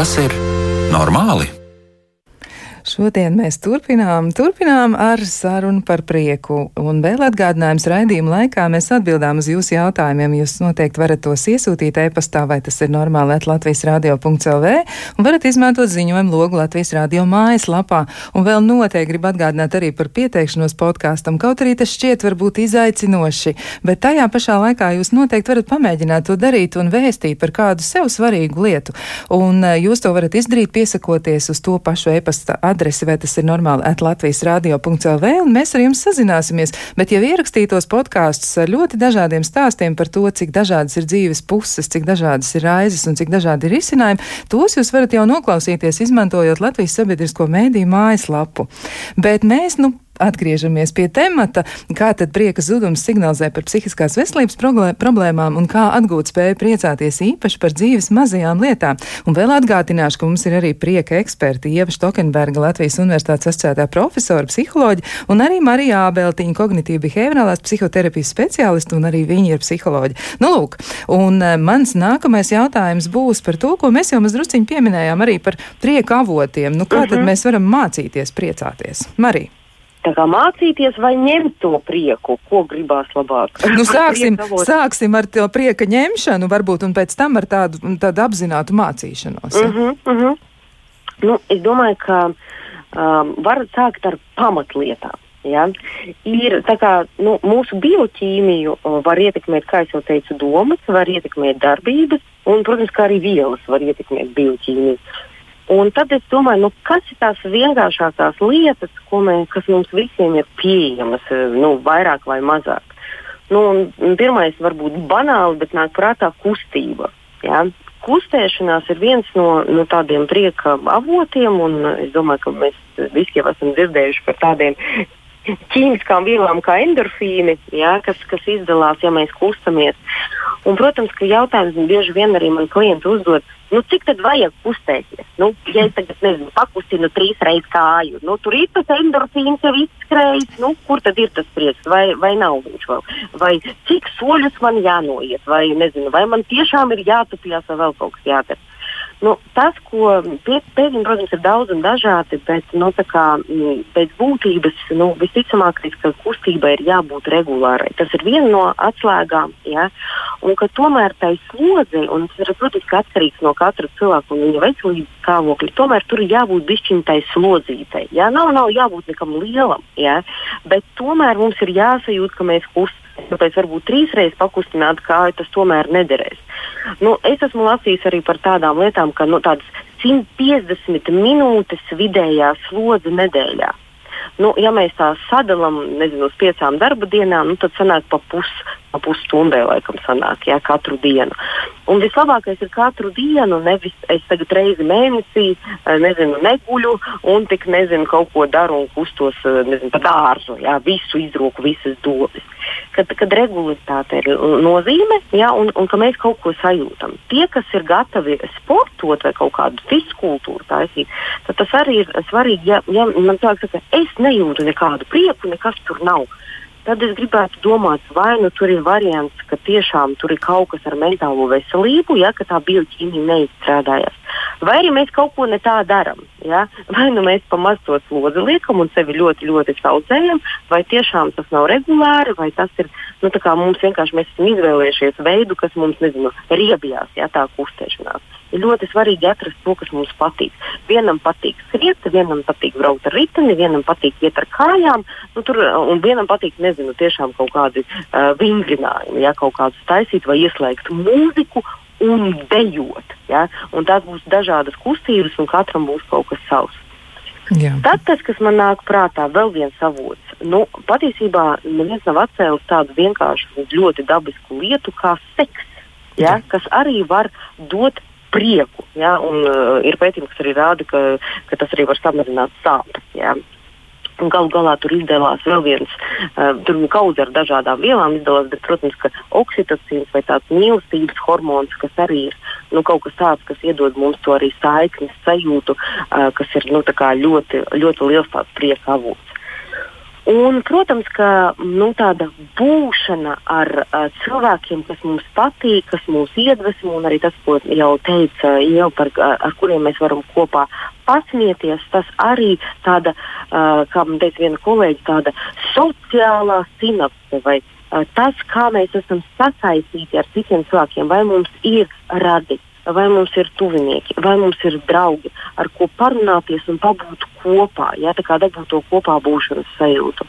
Tas ir normāli? Šodien mēs turpinām, turpinām ar sarunu par prieku. Un vēl atgādinājums raidījuma laikā mēs atbildām uz jūsu jautājumiem. Jūs noteikti varat tos iesūtīt e-pastā, vai tas ir normāli at Latvijas radio.lv un varat izmantot ziņojumu logu Latvijas radio mājaslapā. Un vēl noteikti gribu atgādināt arī par pieteikšanos podkāstam, kaut arī tas šķiet varbūt izaicinoši, bet tajā pašā laikā jūs noteikti varat pamēģināt to darīt un vēstīt par kādu sev svarīgu lietu. Un eh, jūs to varat izdarīt piesakoties uz to pašu e-pasta adresi adresi, vai tas ir normāli at Latvijas radio.lv, un mēs ar jums sazināsimies. Bet jau ierakstītos podkāstus ar ļoti dažādiem stāstiem par to, cik dažādas ir dzīves puses, cik dažādas ir raizes un cik dažādi ir risinājumi, tos jūs varat jau noklausīties, izmantojot Latvijas sabiedrisko mēdīju mājaslapu. Bet mēs, nu, atgriežamies pie temata, kā tad prieka zudums signalizē par psihiskās veselības problēmām un kā atgūt spēju priecāties īpaši par dzīves mazajām lietām. Un vēl atgādināšu, ka mums ir arī prieka eksperti Ieva Štokenberga, Latvijas Universitātes asociētā profesora, psiholoģija, un arī Marija Ābeltiņa, kognitīva behaviorālās psihoterapijas speciālista, un arī viņa ir psiholoģija. Nu, lūk, un uh, mans nākamais jautājums būs par to, ko mēs jau mazdrusciņi pieminējām, arī par prieka avotiem. Nu, kā uh -huh. tad mhm. mēs varam mācīties priecāties? Marija mācīties vai ņemt to prieku, ko gribās labāk. Nu, sāksim, sāksim ar to prieka ņemšanu, varbūt, un pēc tam ar tādu, tādu apzinātu mācīšanos. Ja? Uh -huh, uh -huh. Nu, es domāju, ka um, var sākt ar pamatlietām. Ja? Ir, kā, nu, mūsu bioķīmiju var ietekmēt, kā jau teicu, domas, var ietekmēt darbības, un, protams, arī vielas var ietekmēt bioķīmiju. Un tad es domāju, nu, kas ir tās vienkāršākās lietas, mē, kas mums visiem ir pieejamas, eh, nu, vairāk vai mazāk. Nu, pirmais varbūt banāli, bet nāk prātā kustība. Ja? Kustēšanās ir viens no, no tādiem prieka avotiem, un es domāju, ka mēs visi jau esam dzirdējuši par tādiem ķīmiskām vielām kā endorfīni, ja, kas, kas izdalās, ja mēs kustamies. Un, protams, ka jautājums bieži vien arī man klienti uzdod, nu, cik tad vajag kustēties? Nu, ja es tagad nezinu, pakustinu trīs reizes kāju, nu, tur ir tas endorfīns jau izskrējis, nu, kur tad ir tas prieks, vai, vai nav viņš vēl? Vai cik soļus man jānoiet, vai nezinu, vai man tiešām ir jātupjās vai vēl kaut kas jādara. Nu, tas, ko pētījumi, protams, ir daudz un dažādi, bet nu, kā, mm, pēc būtības nu, visticamākais, ka kustībai ir jābūt regulārai. Tas ir viena no atslēgām. Ja? Un tomēr tai slodzei, un tas ir, protams, atkarīgs no katra cilvēka un viņa veselības stāvokļa, tomēr tur ir jābūt bišķiņtai slodzītai. Ja? Nav, nav jābūt nekam lielam, ja? bet tomēr mums ir jāsajūt, ka mēs kustamies. Tāpēc varbūt trīs reizes pakustināt kāju tas tomēr nederēs. Nu, es esmu lasījis arī par tādām lietām, ka nu, tādas 150 minūtes vidējā slodze nedēļā. Nu, ja mēs tā sadalām uz piecām darba dienām, nu, tad sanāk pa pusi pa pusstundai, laikam, sanāk, jā, katru dienu. Un vislabākais ir katru dienu, nevis es tagad reizi mēnesī, eh, nezinu, neguļu un tik nezinu, kaut ko daru un kustos, eh, nezinu, pa dārzu, jā, visu izroku, visas domas. Kad, kad regularitāte ir nozīme, jā, un, un ka mēs kaut ko sajūtam. Tie, kas ir gatavi sportot vai kaut kādu fiskultūru taisīt, tad tas arī ir svarīgi, ja, ja man cilvēks saka, es nejūtu nekādu prieku, nekas tur nav tad es gribētu domāt, vai nu tur ir variants, ka tiešām tur ir kaut kas ar mentālo veselību, ja tā bioķīmija neizstrādājas. Vai arī mēs kaut ko ne tā darām. Ja? Vai nu mēs pamaz to slodzi liekam un sevi ļoti, ļoti saucējam, vai tiešām tas nav regulāri, vai tas ir nu, mums vienkārši mēs esam izvēlējušies veidu, kas mums nezinu, riebjās, ja tā kustēšanās. Ir ļoti svarīgi atrast to, kas mums patīk. Vienam patīk skriet, vienam patīk braukt ar riteni, vienam patīk iet ar kājām, nu, tur, un vienam patīk, nezinu, tiešām kaut kādi uh, vingrinājumi, ja kaut kādus taisīt vai ieslēgt mūziku un dejot. Ja? Un tās būs dažādas kustības, un katram būs kaut kas savs. Jā. Tad tas, kas man nāk prātā, vēl viens avots. Nu, patiesībā neviens nav atcēlis tādu vienkāršu, ļoti dabisku lietu kā seks, ja? kas arī var dot prieku. Ja? Un, uh, ir pētījumi, kas arī rāda, ka, ka tas arī var samazināt sāpes. Ja? Galu galā tur izdevās vēl viens, uh, tur bija kaudze ar dažādām vielām, izdevās, bet, protams, ka oksitocīns vai tāds mīlestības hormons, kas arī ir nu, kaut kas tāds, kas iedod mums to arī saiknes sajūtu, uh, kas ir nu, ļoti, ļoti liels tāds prieka avots. Un, protams, ka nu, tāda būšana ar uh, cilvēkiem, kas mums patīk, kas mūs iedvesmo, un arī tas, ko jau teica jau par, ar kuriem mēs varam kopā pasmieties, tas arī tāda, uh, kā man teica viena kolēģa, tāda sociālā sinapse vai uh, tas, kā mēs esam sasaistīti ar citiem cilvēkiem, vai mums ir radi vai mums ir tuvinieki, vai mums ir draugi, ar ko parunāties un pabūt kopā, ja tā kā dabūt to kopā būšanas sajūtu.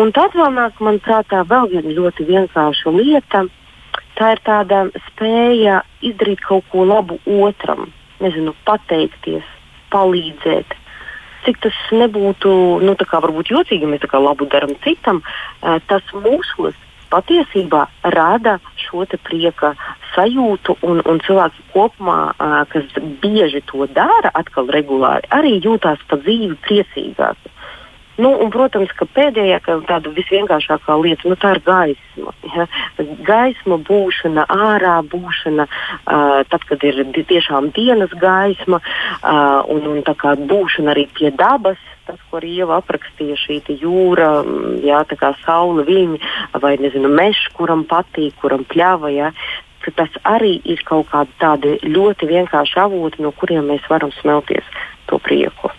Un tad vēl nāk man prātā vēl viena ļoti vienkārša lieta. Tā ir tāda spēja izdarīt kaut ko labu otram, nezinu, pateikties, palīdzēt. Cik tas nebūtu, nu, kā jocīgi, ja mēs kā labu darām citam, eh, tas mūsos patiesībā rada šo prieka sajūtu, un, un cilvēki kopumā, kas bieži to dara, atkal regulāri, arī jūtās pa dzīvi priecīgāki. Nu, un, protams, ka pēdējā, ka tāda visvienkāršākā lieta, nu, tā ir gaisma. Ja? Gaisma, būšana, ārā būšana, uh, tad, kad ir tiešām dienas gaisma, uh, un, un tā kā būšana arī pie dabas, tas, ko arī jau aprakstīja šī jūra, jā, tā kā saule, viņi vai nezinu, mežs, kuram patīk, kuram pļāva. Jā, tas arī ir kaut kādi tādi ļoti vienkārši avoti, no kuriem mēs varam smelties to prieku.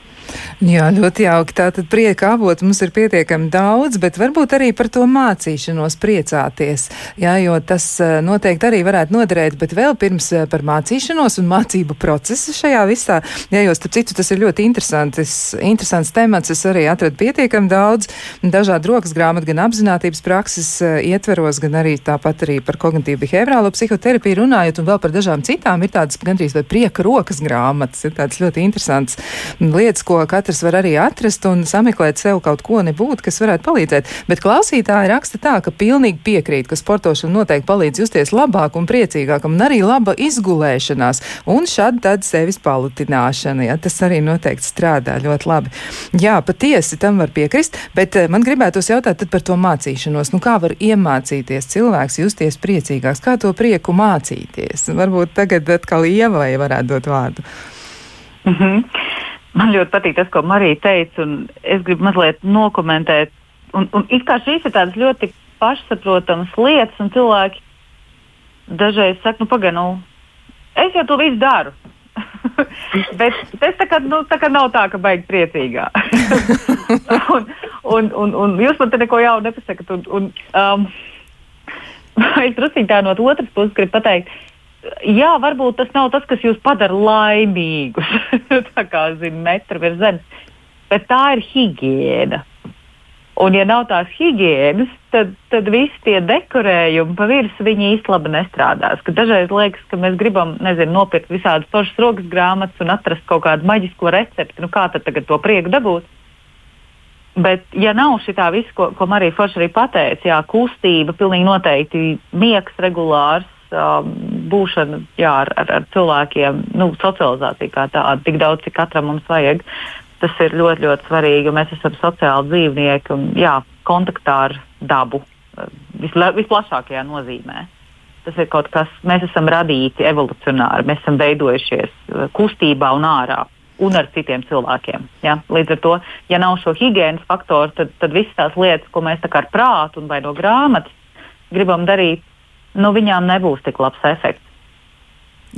Jā, ļoti jauki. Tātad prieka avotu mums ir pietiekami daudz, bet varbūt arī par to mācīšanos priecāties. Jā, jo tas eh, noteikti arī varētu noderēt, bet vēl pirms eh, par mācīšanos un mācību procesu šajā visā. Jā, jo starp citu tas ir ļoti interesants, interesants temats. Es arī atradu pietiekami daudz dažādu rokas grāmatu, gan apzinātības prakses eh, ietveros, gan arī tāpat arī par kognitīvu behaviorālo psihoterapiju runājot un vēl par dažām citām. Ir tādas gandrīz vai prieka rokas grāmatas, ir tādas ļoti interesantas lietas, ko katrs var arī atrast un sameklēt sev kaut ko nebūt, kas varētu palīdzēt. Bet klausītāji raksta tā, ka pilnīgi piekrīt, ka sportošana noteikti palīdz justies labāk un priecīgākam, un arī laba izgulēšanās, un šādi tad sevis palutināšana. Ja, tas arī noteikti strādā ļoti labi. Jā, patiesi tam var piekrist, bet eh, man gribētos jautāt par to mācīšanos. Nu, kā var iemācīties cilvēks justies priecīgāks? Kā to prieku mācīties? Varbūt tagad atkal Ievai varētu dot vārdu. Mm -hmm. Man ļoti patīk tas, ko Marija teica, un es gribu mazliet nokomentēt. Un, un it kā šīs ir tādas ļoti pašsaprotamas lietas, un cilvēki dažreiz saka, nu, pagaidi, nu, es jau to visu daru. Bet tas tā kā, nu, tā kā nav tā, ka baigi priecīgā. un, un, un, un jūs man te neko jaunu un, um, es drusku tā no otras puses gribu pateikt, jā, varbūt tas nav tas, kas jūs padara laimīgus, tā kā zina, metru virs zemes, bet tā ir higiēna. Un, ja nav tās higiēnas, tad, tad visi tie dekorējumi pa virsmu viņi īsti labi nestrādās. Ka dažreiz liekas, ka mēs gribam nezinu, nopirkt visādas foršas rokas grāmatas un atrast kaut kādu maģisko recepti. Nu, kā tad tagad to prieku dabūt? Bet, ja nav šī tā visa, ko, ko Marija Forša arī pateica, jā, kustība, pilnīgi noteikti miegs regulārs, um, būšana jā, ar, ar, ar cilvēkiem, nu, socializācija kā tāda, tik daudz, cik katram mums vajag. Tas ir ļoti, ļoti svarīgi. Mēs esam sociāli dzīvnieki un jā, kontaktā ar dabu visla, visplašākajā nozīmē. Tas ir kaut kas, mēs esam radīti evolucionāri, mēs esam veidojušies uh, kustībā un ārā un ar citiem cilvēkiem. Ja? Līdz ar to, ja nav šo higiēnas faktoru, tad, tad visas tās lietas, ko mēs ar prātu vai no grāmatas gribam darīt, nu, viņām nebūs tik labs efekts.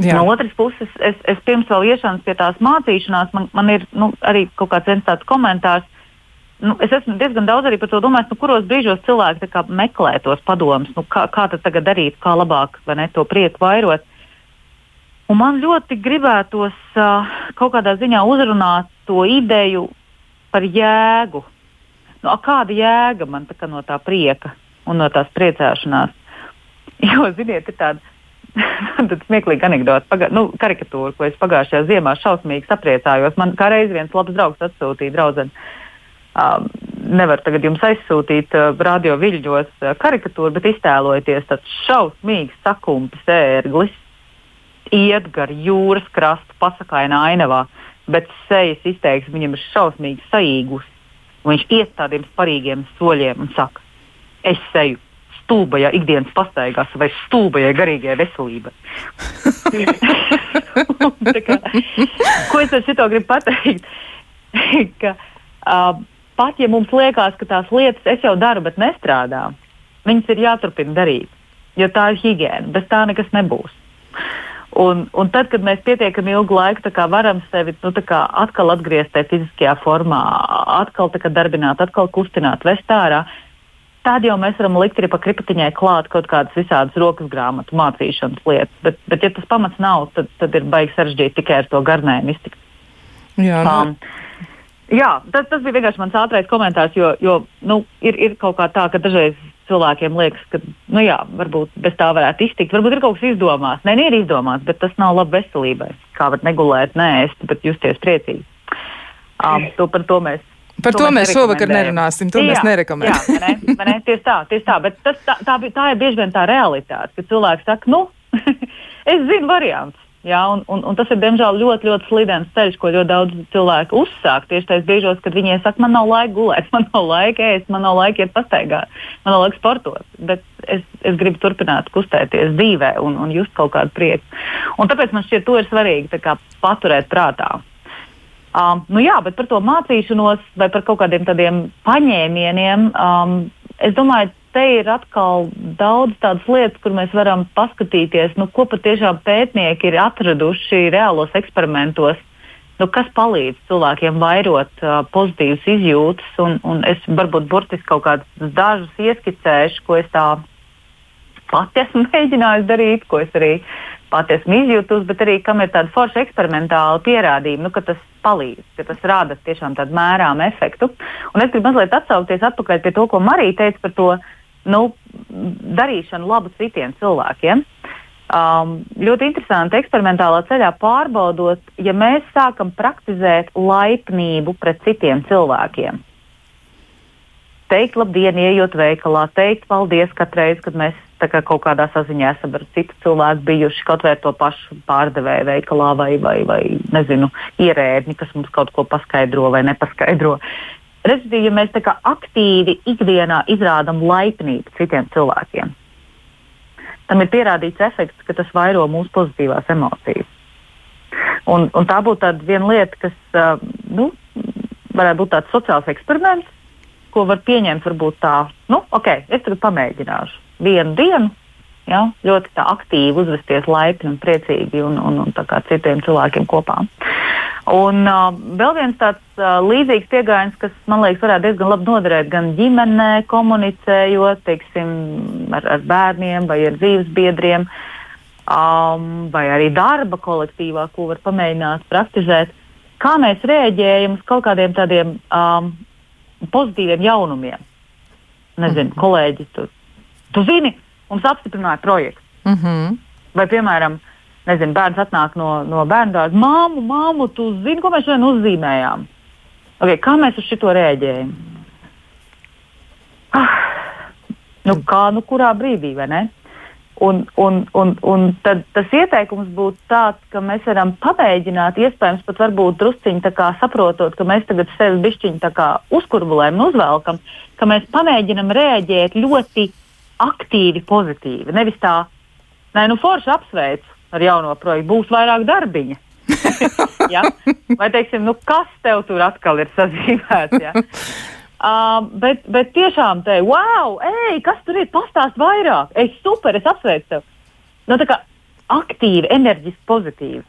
Jā. No otras puses, es, es pirms vēl iešanas pie tās mācīšanās, man, man ir nu, arī kaut kāds tāds komentārs. Nu, es esmu diezgan daudz arī par to domājis, nu, kuros brīžos cilvēki meklē tos padomus, nu, kā, kā tad darīt, kā labāk ne, to prieku vairot. Un man ļoti gribētos uh, kaut kādā ziņā uzrunāt to ideju par jēgu. Nu, kāda jēga man tā no tā prieka un no tās priecāšanās? Jo, ziniet, ir tāda tāda smieklīga anekdote, paga, nu, karikatūra, ko es pagājušajā ziemā šausmīgi sapriecājos. Man kā reiz viens labs draugs atsūtīja draudzeni. Um, nevar tagad jums aizsūtīt uh, radio viļņos uh, karikatūru, bet iztēlojieties tāds šausmīgs sakumpis ērglis, iet gar jūras krastu pasakainā ainavā, bet sejas izteiksme viņam ir šausmīgi saīgus. Viņš iet tādiem sparīgiem soļiem un saka, es seju stulbajā ikdienas pastaigās vai stulbajai garīgajai veselībai. kā, ko es ar šo gribu pateikt? ka, uh, pat ja mums liekas, ka tās lietas es jau daru, bet nestrādā, viņas ir jāturpina darīt. Jo tā ir higiēna, bez tā nekas nebūs. Un, un tad, kad mēs pietiekami ilgu laiku varam sevi nu, atkal atgriezt tajā fiziskajā formā, atkal darbināt, atkal kustināt, vest ārā, tad jau mēs varam likt arī pa kripatiņai klāt kaut kādas visādas rokas grāmatu mācīšanas lietas. Bet, bet ja tas pamats nav, tad, tad ir baigi sarežģīti tikai ar to garnējumu iztikt. Jā, nu. um, jā tas, tas bija vienkārši mans ātrais komentārs, jo, jo nu, ir, ir kaut kā tā, ka dažreiz cilvēkiem liekas, ka nu, jā, varbūt bez tā varētu iztikt. Varbūt ir kaut kas izdomāts. Nē, ir izdomāts, bet tas nav labi veselībai. Kā var negulēt, nē, es bet justies priecīgi. Um, to, par to mēs. Par to, to mēs šovakar nerunāsim, to jā, mēs nerekomendējam. Jā, ne, ne, tieši tā, tieši tā, bet tas, tā, tā, tā ir bieži vien tā realitāte, ka cilvēks saka, nu, es zinu variants. Jā, un, un, un tas ir diemžēl ļoti, ļoti slidens ceļš, ko ļoti daudz cilvēku uzsāk. Tieši tajos brīžos, kad viņi saka, man nav laika gulēt, man nav laika ēst, man nav laika iet pastaigā, man nav laika sportot. Bet es, es gribu turpināt kustēties dzīvē un, un just kaut kādu prieku. Un tāpēc man šķiet, to ir svarīgi paturēt prātā. Um, nu jā, bet par to mācīšanos vai par kaut kādiem tādiem paņēmieniem, um, es domāju, te ir atkal daudz tādas lietas, kur mēs varam paskatīties, nu, ko patiešām pētnieki ir atraduši reālos eksperimentos. Nu, kas palīdz cilvēkiem vairot uh, pozitīvas izjūtas, un, un es varbūt burtiski kaut kādus dažus ieskicēšu, ko es tā pati esmu mēģinājusi darīt, ko es arī pati esmu izjutusi, bet arī kam ir tāda forša eksperimentāla pierādījuma, nu, ka tas palīdz, ka tas rada tiešām tādu mērāmu efektu. Un es gribu mazliet atsaukties atpakaļ pie to, ko Marija teica par to nu, darīšanu labu citiem cilvēkiem. Um, ļoti interesanti eksperimentālā ceļā pārbaudot, ja mēs sākam praktizēt laipnību pret citiem cilvēkiem. Teikt labdien, ejot veikalā, teikt paldies katru reizi, kad mēs kā kaut kādā saziņā esam ar citu cilvēku bijuši, kaut vai to pašu pārdevēju veikalā vai, vai, vai nezinu, ierēdni, kas mums kaut ko paskaidro vai nepaskaidro. Respektīvi, ja mēs aktīvi ikdienā izrādām laipnību citiem cilvēkiem, tam ir pierādīts efekts, ka tas vairo mūsu pozitīvās emocijas. Un, un tā būtu viena lieta, kas nu, varētu būt tāds sociāls eksperiments, ko var pieņemt varbūt tā, nu, ok, es tagad pamēģināšu vienu dienu. Ja, ļoti aktīvi uzvesties laipni un priecīgi un, un, un citiem cilvēkiem kopā. Un uh, vēl viens tāds uh, līdzīgs pieejams, kas man liekas, varētu diezgan labi noderēt gan ģimenē, komunicējot teiksim, ar, ar bērniem vai ar dzīves biedriem, um, vai arī darba kolektīvā, ko var pamēģināt praktizēt. Kā mēs reaģējam uz kaut kādiem tādiem um, pozitīviem jaunumiem? nezinu, -hmm. kolēģi, tu, tu zini, mums apstiprināja projektu. Mm -hmm. Vai, piemēram, nezinu, bērns atnāk no, no bērna dārza, māmu, māmu, tu zini, ko mēs šodien uzzīmējām. Okay, kā mēs uz šo rēģējam? Ah, nu, kā nu kurā brīdī, vai ne? Un, un, un, un tad tas ieteikums būtu tāds, ka mēs varam pamēģināt, iespējams, pat varbūt drusciņi saprotot, ka mēs tagad sevi bišķiņi uzkurbulējam un uzvelkam, ka mēs pamēģinam rēģēt ļoti aktīvi, pozitīvi. Nevis tā, nē, nu forši apsveicu ar jauno projektu, būs vairāk darbiņa. ja? Vai teiksim, nu, kas tev tur atkal ir sazīmēts? Ja? Uh, bet, bet tiešām te, wow, ej, kas tur ir? Pastāst vairāk. Ej, super, es apsveicu tevi. Nu, tā kā aktīvi, enerģiski, pozitīvi.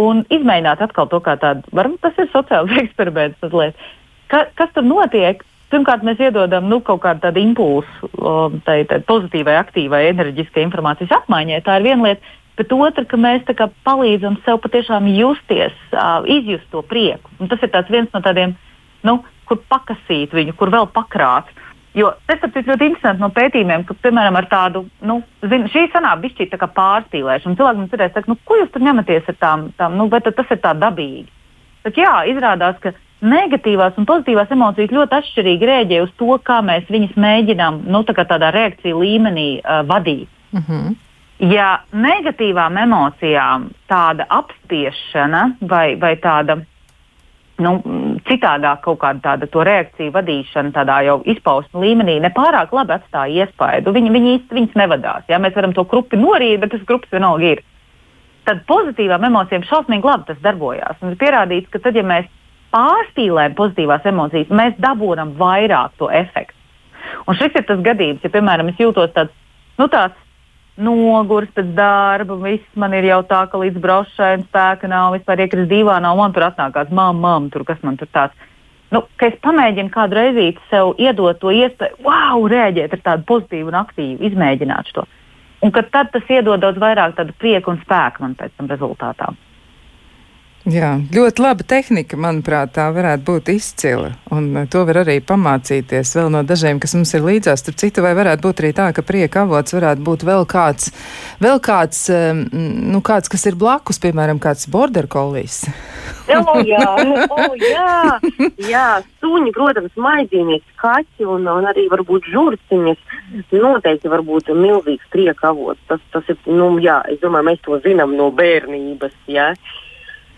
Un izmēģināt atkal to kā tādu, varbūt tas ir sociāls eksperiments mazliet. Ka, kas tur notiek? Pirmkārt, mēs iedodam nu, kaut kādu tādu impulsu um, tai, tai pozitīvai, aktīvai, enerģiskai informācijas apmaiņai. Tā ir viena lieta. Bet otra, ka mēs kā, palīdzam sev patiešām justies, uh, izjust to prieku. Un tas ir viens no tādiem nu, kur pakasīt viņu, kur vēl pakrāt. Jo tas ir ļoti interesanti no pētījumiem, ka, piemēram, ar tādu, nu, zin, šī sanāk bišķīt tā kā pārspīlēšana. Cilvēki man cerēs, teikt, nu, ko jūs tur ņematies ar tām, tām nu, vai tas ir tā dabīgi? Bet jā, izrādās, ka negatīvās un pozitīvās emocijas ļoti atšķirīgi rēģē uz to, kā mēs viņus mēģinām, nu, tā tādā reakciju līmenī uh, vadīt. Mm -hmm. Ja negatīvām emocijām tāda apspiešana vai, vai tāda nu, citādāk kaut kāda tāda reakciju vadīšana, tādā jau izpausmu līmenī, nepārāk labi atstāja iespaidu. Viņi, viņi īsti viņas nevadās. Jā, mēs varam to grupu norīt, bet tas grupas vienalga ir. Tad pozitīvām emocijām šausmīgi labi tas darbojās. Un ir pierādīts, ka tad, ja mēs pārspīlējam pozitīvās emocijas, mēs dabūjam vairāk to efektu. Un šis ir tas gadījums, ja, piemēram, es jūtos tāds, nu, tāds nogurs pēc darba, viss man ir jau tā, ka līdz braušai spēka nav, vispār iekrist divānā, un man tur atnākās mamma, mamma, tur kas man tur tāds. Nu, es pamēģinu kādu reizi sev iedot to iespēju, wow, rēģēt ar tādu pozitīvu un aktīvu, izmēģināt to. Un tad tas iedod daudz vairāk prieku un spēku man pēc tam rezultātā. Jā, ļoti laba tehnika, manuprāt, tā varētu būt izcila. Un eh, to var arī pamācīties vēl no dažiem, kas mums ir līdzās. Tur citu vai varētu būt arī tā, ka prieka avots varētu būt vēl kāds, vēl kāds, nu, kāds kas ir blakus, piemēram, kāds border collies. oh, jā, oh, jā, jā, suņi, protams, maizīnieki, kaķi un, un arī varbūt žurciņas. Noteikti var būt milzīgs prieka avots. Tas, tas ir, nu, jā, es domāju, mēs to zinām no bērnības. Jā. Ja?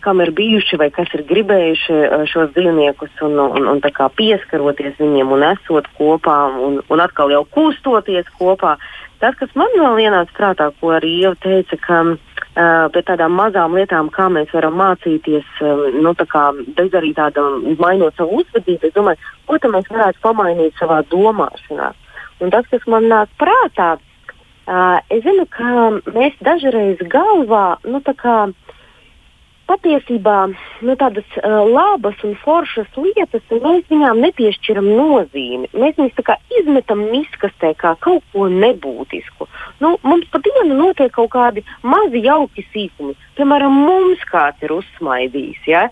Kam ir bijuši vai kas ir gribējuši eh, šos dzīvniekus un, un, un pieskaroties viņiem un esot kopā un, un atkal jau kustoties kopā. Tas, kas man vēl ienāca prātā, ko arī jau teica, ka uh, pie tādām mazām lietām, kā mēs varam mācīties, um, nu, tā kā darīt tādu, mainot savu uzvedību, es domāju, ko tam mēs varētu pamainīt savā domāšanā. Un tas, kas man nāk prātā, uh, es zinu, ka mēs dažreiz galvā, nu, tā kā uh, patiesībā nu, tādas uh, labas un foršas lietas, mēs viņām nepiešķiram nozīmi. Mēs viņus izmetam miskastē kā kaut ko nebūtisku. Nu, mums pa dienu notiek kaut kādi mazi jauki sīkumi. Piemēram, mums kāds ir uzsmaidījis. Ja?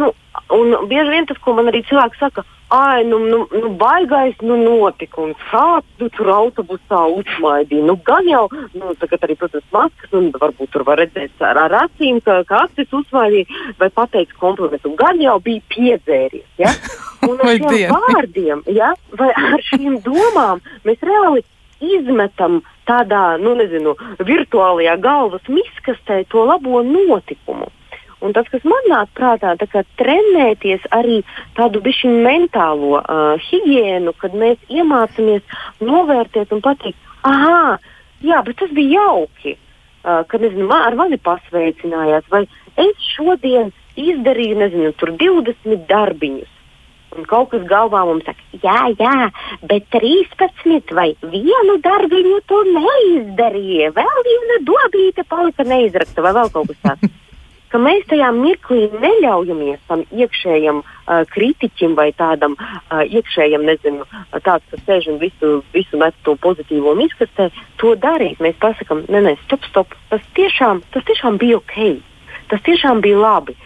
Nu, un bieži vien tas, ko man arī cilvēki saka, ai, nu, nu, nu baigais nu, notikums, kāds nu, tur autobusā uzsmaidīja. Nu, gan jau, nu, tagad arī, protams, maskas, un varbūt tur var redzēt ar, ar acīm, ka, ka acis uzsmaidīja, vai pateikt komplimentu. Gan jau bija piedzēries. Ja? Un ar šiem vārdiem, ja? vai ar šīm domām mēs reāli izmetam tādā, nu, nezinu, virtuālajā galvas miskastē to labo notikumu. Un tas, kas man nāk prātā, ir trenēties arī tādu bišķiņu mentālo uh, higiēnu, kad mēs iemācāmies novērtēt un pateikt, ah, jā, bet tas bija jauki, uh, kad nezinu, man, ar mani pasveicinājās, vai es šodien izdarīju, nezinu, 20 darbiņus. Un kaut kas galvā mums saka, jā, jā, bet 13 vai vienu darbiņu tu neizdarīji. Vēl viena dobīte palika neizrakta vai vēl kaut kas tāds ka mēs tajā mirklī neļaujamies tam iekšējam uh, kritiķim vai tādam uh, iekšējam, nezinu, tāds, kas sēž un visu, visu met to pozitīvo izkastē, to darīt. Mēs pasakām, nē, nē, stop, stop. Tas tiešām, tas tiešām bija ok. Tas tiešām bija labi.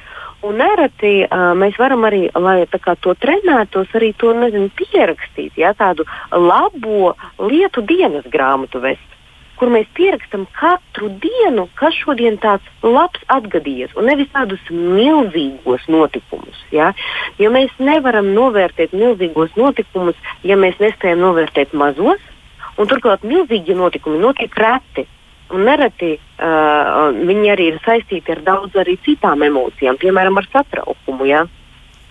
Un nereti uh, mēs varam arī, lai kā, to trenētos, arī to nezinu, pierakstīt, ja, tādu labo lietu dienas grāmatu vest kur mēs pierakstam katru dienu, kas šodien tāds labs atgadījies, un nevis tādus milzīgos notikumus. Ja? Jo mēs nevaram novērtēt milzīgos notikumus, ja mēs nespējam novērtēt mazos, un turklāt milzīgi notikumi notiek reti. Un nereti uh, viņi arī ir saistīti ar daudz arī citām emocijām, piemēram, ar satraukumu. Ja? Uh,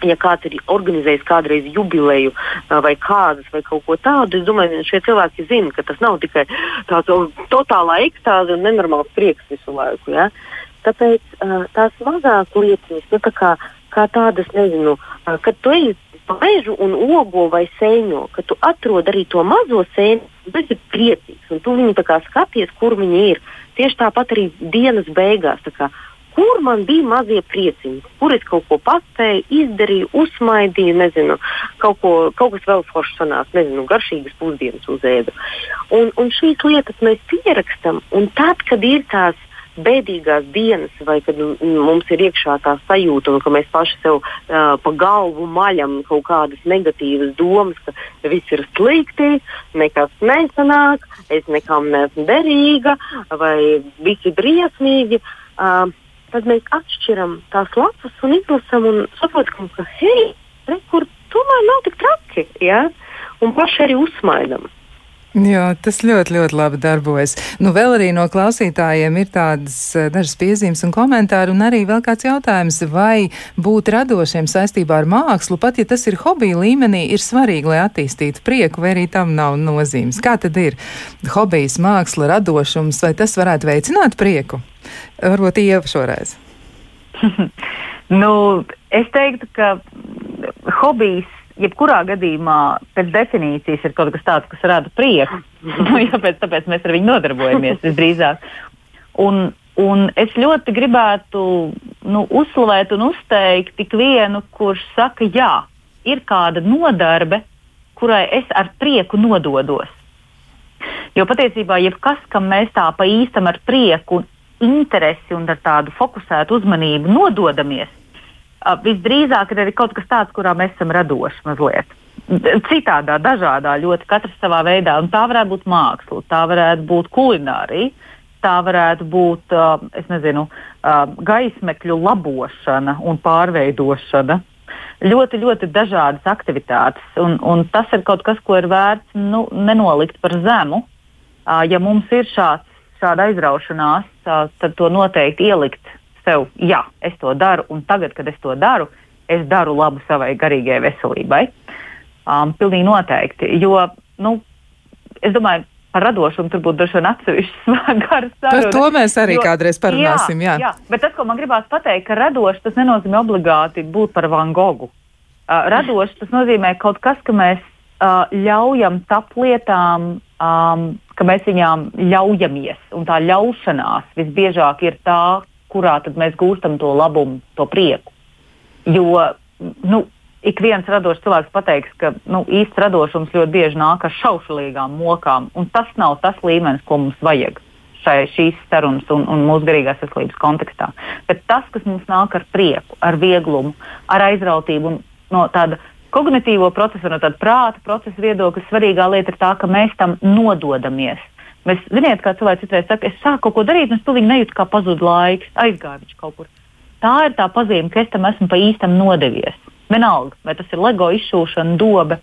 ja kāds ir organizējis kādreiz jubileju vai kādas vai kaut ko tādu, es domāju, ka šie cilvēki zina, ka tas nav tikai tāds totālā ekstāze un nenormāls prieks visu laiku. Ja? Tāpēc tās mazās lietas, nu, tā kā, kā tādas, nezinu, kad tu ej pa mežu un ogo vai sēņo, kad tu atrod arī to mazo sēņu, tas ir priecīgs un tu viņu skaties, kur viņi ir. Tieši tāpat arī dienas beigās kur man bija mazie prieciņi, kur es kaut ko paspēju, izdarīju, uzsmaidīju, nezinu, kaut, ko, kaut kas vēl foršs sanāca, nezinu, garšīgas pusdienas uzēdu. Un, un šīs lietas mēs pierakstam, un tad, kad ir tās bēdīgās dienas, vai kad mums ir iekšā tā sajūta, un ka mēs paši sev uh, pa galvu maļam kaut kādas negatīvas domas, ka viss ir slikti, nekas nesanāk, es nekam neesmu derīga, vai viss ir briesmīgi. Uh, tad mēs atšķiram tās lapas un izlasām un saprotam, ka hei, re, kur tomēr nav tik traki. Ja? Un paši arī uzsmaidām. Jā, tas ļoti, ļoti labi darbojas. Nu, vēl arī no klausītājiem ir tādas eh, dažas piezīmes un komentāri, un arī vēl kāds jautājums, vai būt radošiem saistībā ar mākslu, pat ja tas ir hobija līmenī, ir svarīgi, lai attīstītu prieku, vai arī tam nav nozīmes. Kā tad ir hobijs, māksla, radošums, vai tas varētu veicināt prieku? Varbūt Ieva šoreiz. nu, es teiktu, ka hobijs jebkurā gadījumā pēc definīcijas ir kaut kas tāds, kas rada prieku. nu, jāpēc, tāpēc mēs ar viņu nodarbojamies visdrīzāk. Un, un es ļoti gribētu nu, uzslavēt un uzteikt tik vienu, kurš saka, jā, ir kāda nodarbe, kurai es ar prieku nododos. Jo patiesībā jebkas, kam mēs tā pa īstam ar prieku interesi un ar tādu fokusētu uzmanību nododamies, visdrīzāk ir arī kaut kas tāds, kurā mēs esam radoši mazliet. Citādā, dažādā, ļoti katrs savā veidā. Un tā varētu būt māksla, tā varētu būt kulinārija, tā varētu būt, nezinu, gaismekļu labošana un pārveidošana. Ļoti, ļoti dažādas aktivitātes, un, un tas ir kaut kas, ko ir vērts nu, nenolikt par zemu. Ja mums ir šāds šāda aizraušanās, tad to noteikti ielikt sev, jā, es to daru, un tagad, kad es to daru, es daru labu savai garīgajai veselībai. Um, pilnīgi noteikti. Jo, nu, es domāju, par radošumu tur būtu vien atsevišķs sarunas. Par to mēs arī jo, kādreiz parunāsim, jā, jā. Jā, bet tas, ko man gribās pateikt, ka radošs tas nenozīmē obligāti būt par Van Gogu. Uh, radošs tas nozīmē kaut kas, ka mēs uh, ļaujam tapt lietām um, ka mēs viņām ļaujamies. Un tā ļaušanās visbiežāk ir tā, kurā mēs gūstam to labumu, to prieku. Jo nu, ik viens radošs cilvēks pateiks, ka nu, īsts radošums ļoti bieži nāk ar šaušalīgām mokām, un tas nav tas līmenis, ko mums vajag šai, šīs sarunas un, un mūsu garīgās veselības kontekstā. Bet tas, kas mums nāk ar prieku, ar vieglumu, ar aizrautību un no tāda kognitīvo procesu, no tāda prāta procesa viedokļa, svarīgā lieta ir tā, ka mēs tam nododamies. Mēs, ziniet, kā cilvēks citreiz saka, es sāku kaut ko darīt, un es to nejūtu, kā pazūd laiks, aizgāja viņš kaut kur. Tā ir tā pazīme, ka es tam esmu pa īstam nodevies. Vienalga, vai tas ir LEGO izšūšana, dobe,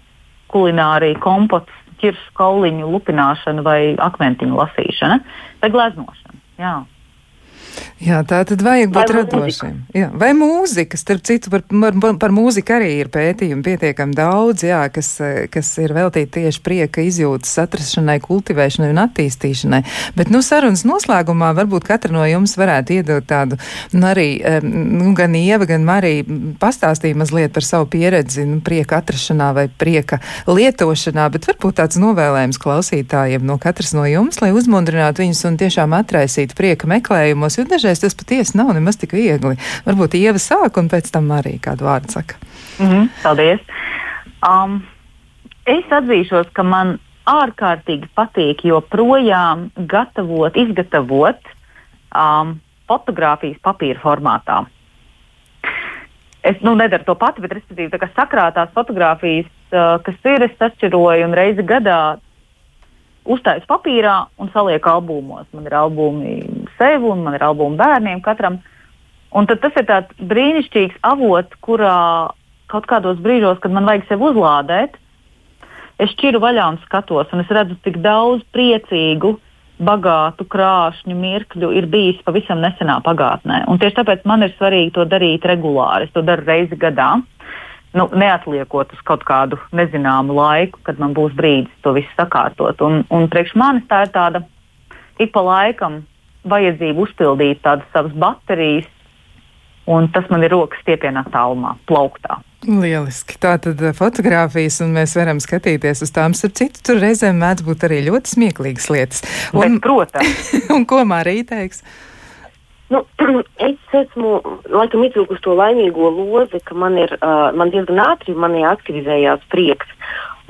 kulinārija, kompots, ķiršu kauliņu lupināšana vai akmentiņu lasīšana vai gleznošana. Jā. Jā, tā tad vajag būt radošiem. Jā, vai mūzika, starp citu, par, par, par mūziku arī ir pētījumi pietiekami daudz, jā, kas, kas ir veltīti tieši prieka izjūtas atrašanai, kultivēšanai un attīstīšanai. Bet, nu, sarunas noslēgumā varbūt katra no jums varētu iedot tādu, nu, arī, nu, gan Ieva, gan Marija pastāstīja mazliet par savu pieredzi, nu, prieka atrašanā vai prieka lietošanā, bet varbūt tāds novēlējums klausītājiem no katras no jums, lai uzmundrinātu viņus un tiešām atraisītu prieka meklējumos jo dažreiz tas patiesi nav nemaz tik viegli. Varbūt Ieva sāk un pēc tam arī kādu vārdu saka. Mm -hmm, paldies! Um, es atzīšos, ka man ārkārtīgi patīk joprojām gatavot, izgatavot um, fotogrāfijas papīra formātā. es nu, nedaru to pati, bet respektīvi kā sakrātās fotogrāfijas, uh, kas ir, es atšķiroju un reizi gadā uztaisu papīrā un salieku albumos. Man ir albumi sev un man ir albumi bērniem katram. Un tad tas ir tāds brīnišķīgs avots, kurā kaut kādos brīžos, kad man vajag sevi uzlādēt, es šķiru vaļā un skatos, un es redzu, cik daudz priecīgu, bagātu, krāšņu mirkļu ir bijis pavisam nesenā pagātnē. Un tieši tāpēc man ir svarīgi to darīt regulāri. Es to daru reizi gadā. Nu, neatliekot uz kaut kādu nezināmu laiku, kad man būs brīdis to visu sakārtot. Un, un priekš manis tā ir tāda ik pa laikam vajadzība uzpildīt tādas savas baterijas, un tas man ir rokas stiepienā tālumā, plauktā. Lieliski. Tā tad eh, fotografijas, un mēs varam skatīties uz tām. Starp citu, tur reizēm mēdz būt arī ļoti smieklīgas lietas. Un, Bet, protams. un ko Mārija teiks? Nu, es esmu laikam izvilkusi to laimīgo lozi, ka man ir uh, man diezgan ātri manī aktivizējās prieks.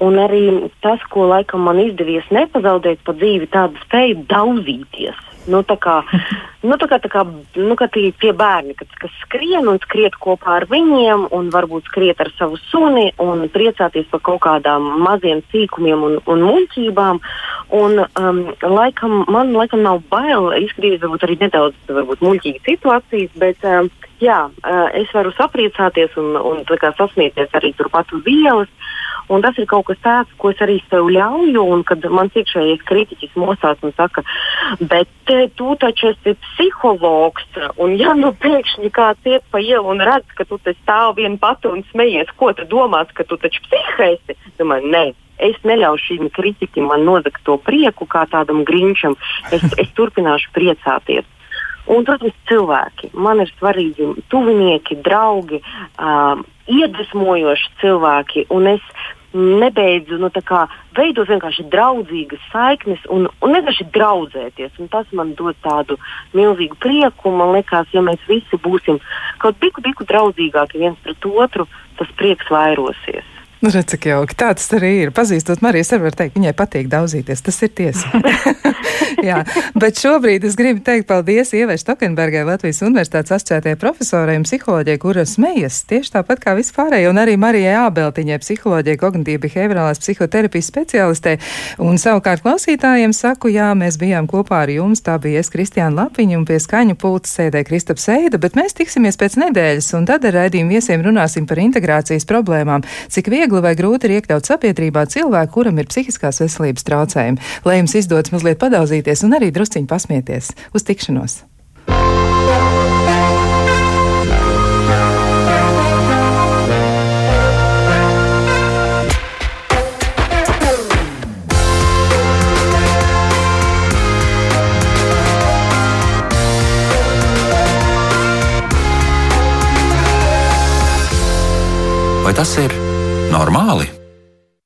Un arī tas, ko laikam man izdevies nepazaudēt pa dzīvi, tādu spēju daudzīties. Nu, tā kā, nu, tā kā, tā kā nu, tie, tie bērni, kas, kas skrien un skriet kopā ar viņiem, un varbūt skriet ar savu suni un priecāties par kaut kādām maziem sīkumiem un, un muļķībām. Un, um, laikam, man laikam nav bail izkrīt, varbūt arī nedaudz varbūt, muļķīgas situācijas, bet um, jā, uh, es varu sapriecāties un, un sasmieties arī turpat uz ielas. Un tas ir kaut kas tāds, ko es arī sev ļauju. Un kad mans iekšējais kritiķis mosās un saka, bet te, tu taču esi psihologs. Un ja nu pēkšņi kāds iet pa ielu un redz, ka tu te stāv vien pati un smejies, ko tu domās, ka tu taču psihēsi? Domāju, nē. Es neļaušu šim kritiķim man nodegt to prieku kā tādam grinčam. Es, es turpināšu priecāties. Un, protams, cilvēki. Man ir svarīgi tuvinieki, draugi, uh, iedvesmojoši cilvēki. Un es nebeidzu nu, kā, veidot vienkārši draudzīgas saiknes un, un vienkārši draudzēties. Un tas man dod tādu milzīgu prieku. Man liekas, ja mēs visi būsim kaut biku, biku draudzīgāki viens pret otru, tas prieks vairosies. Nu, redz, cik jauki. Tā tas arī ir. Pazīstot Mariju, es varu teikt, viņai patīk daudzīties. Tas ir tiesa. Jā, bet šobrīd es gribu teikt paldies Ievai Stokenbergai, Latvijas Universitātes asociētajai profesorai un psiholoģijai, kura smejas tieši tāpat kā vispārējie, un arī Marijai Ābeltiņai, psiholoģijai, kognitīvi behaviorālās psihoterapijas speciālistē. Un savukārt klausītājiem saku, jā, mēs bijām kopā ar jums. Tā bija es, Kristiāna Lapiņa, un pie skaņu pulta sēdē Kristaps Seida, bet mēs tiksimies pēc nedēļas, un tad ar raidījumu viesiem runāsim par integrācijas problēmām. Cik viegli viegli vai grūti ir iekļaut sabiedrībā cilvēku, kuram ir psihiskās veselības traucējumi. Lai jums izdodas mazliet padauzīties un arī drusciņi pasmieties. Uz tikšanos! Vai tas ir normāli?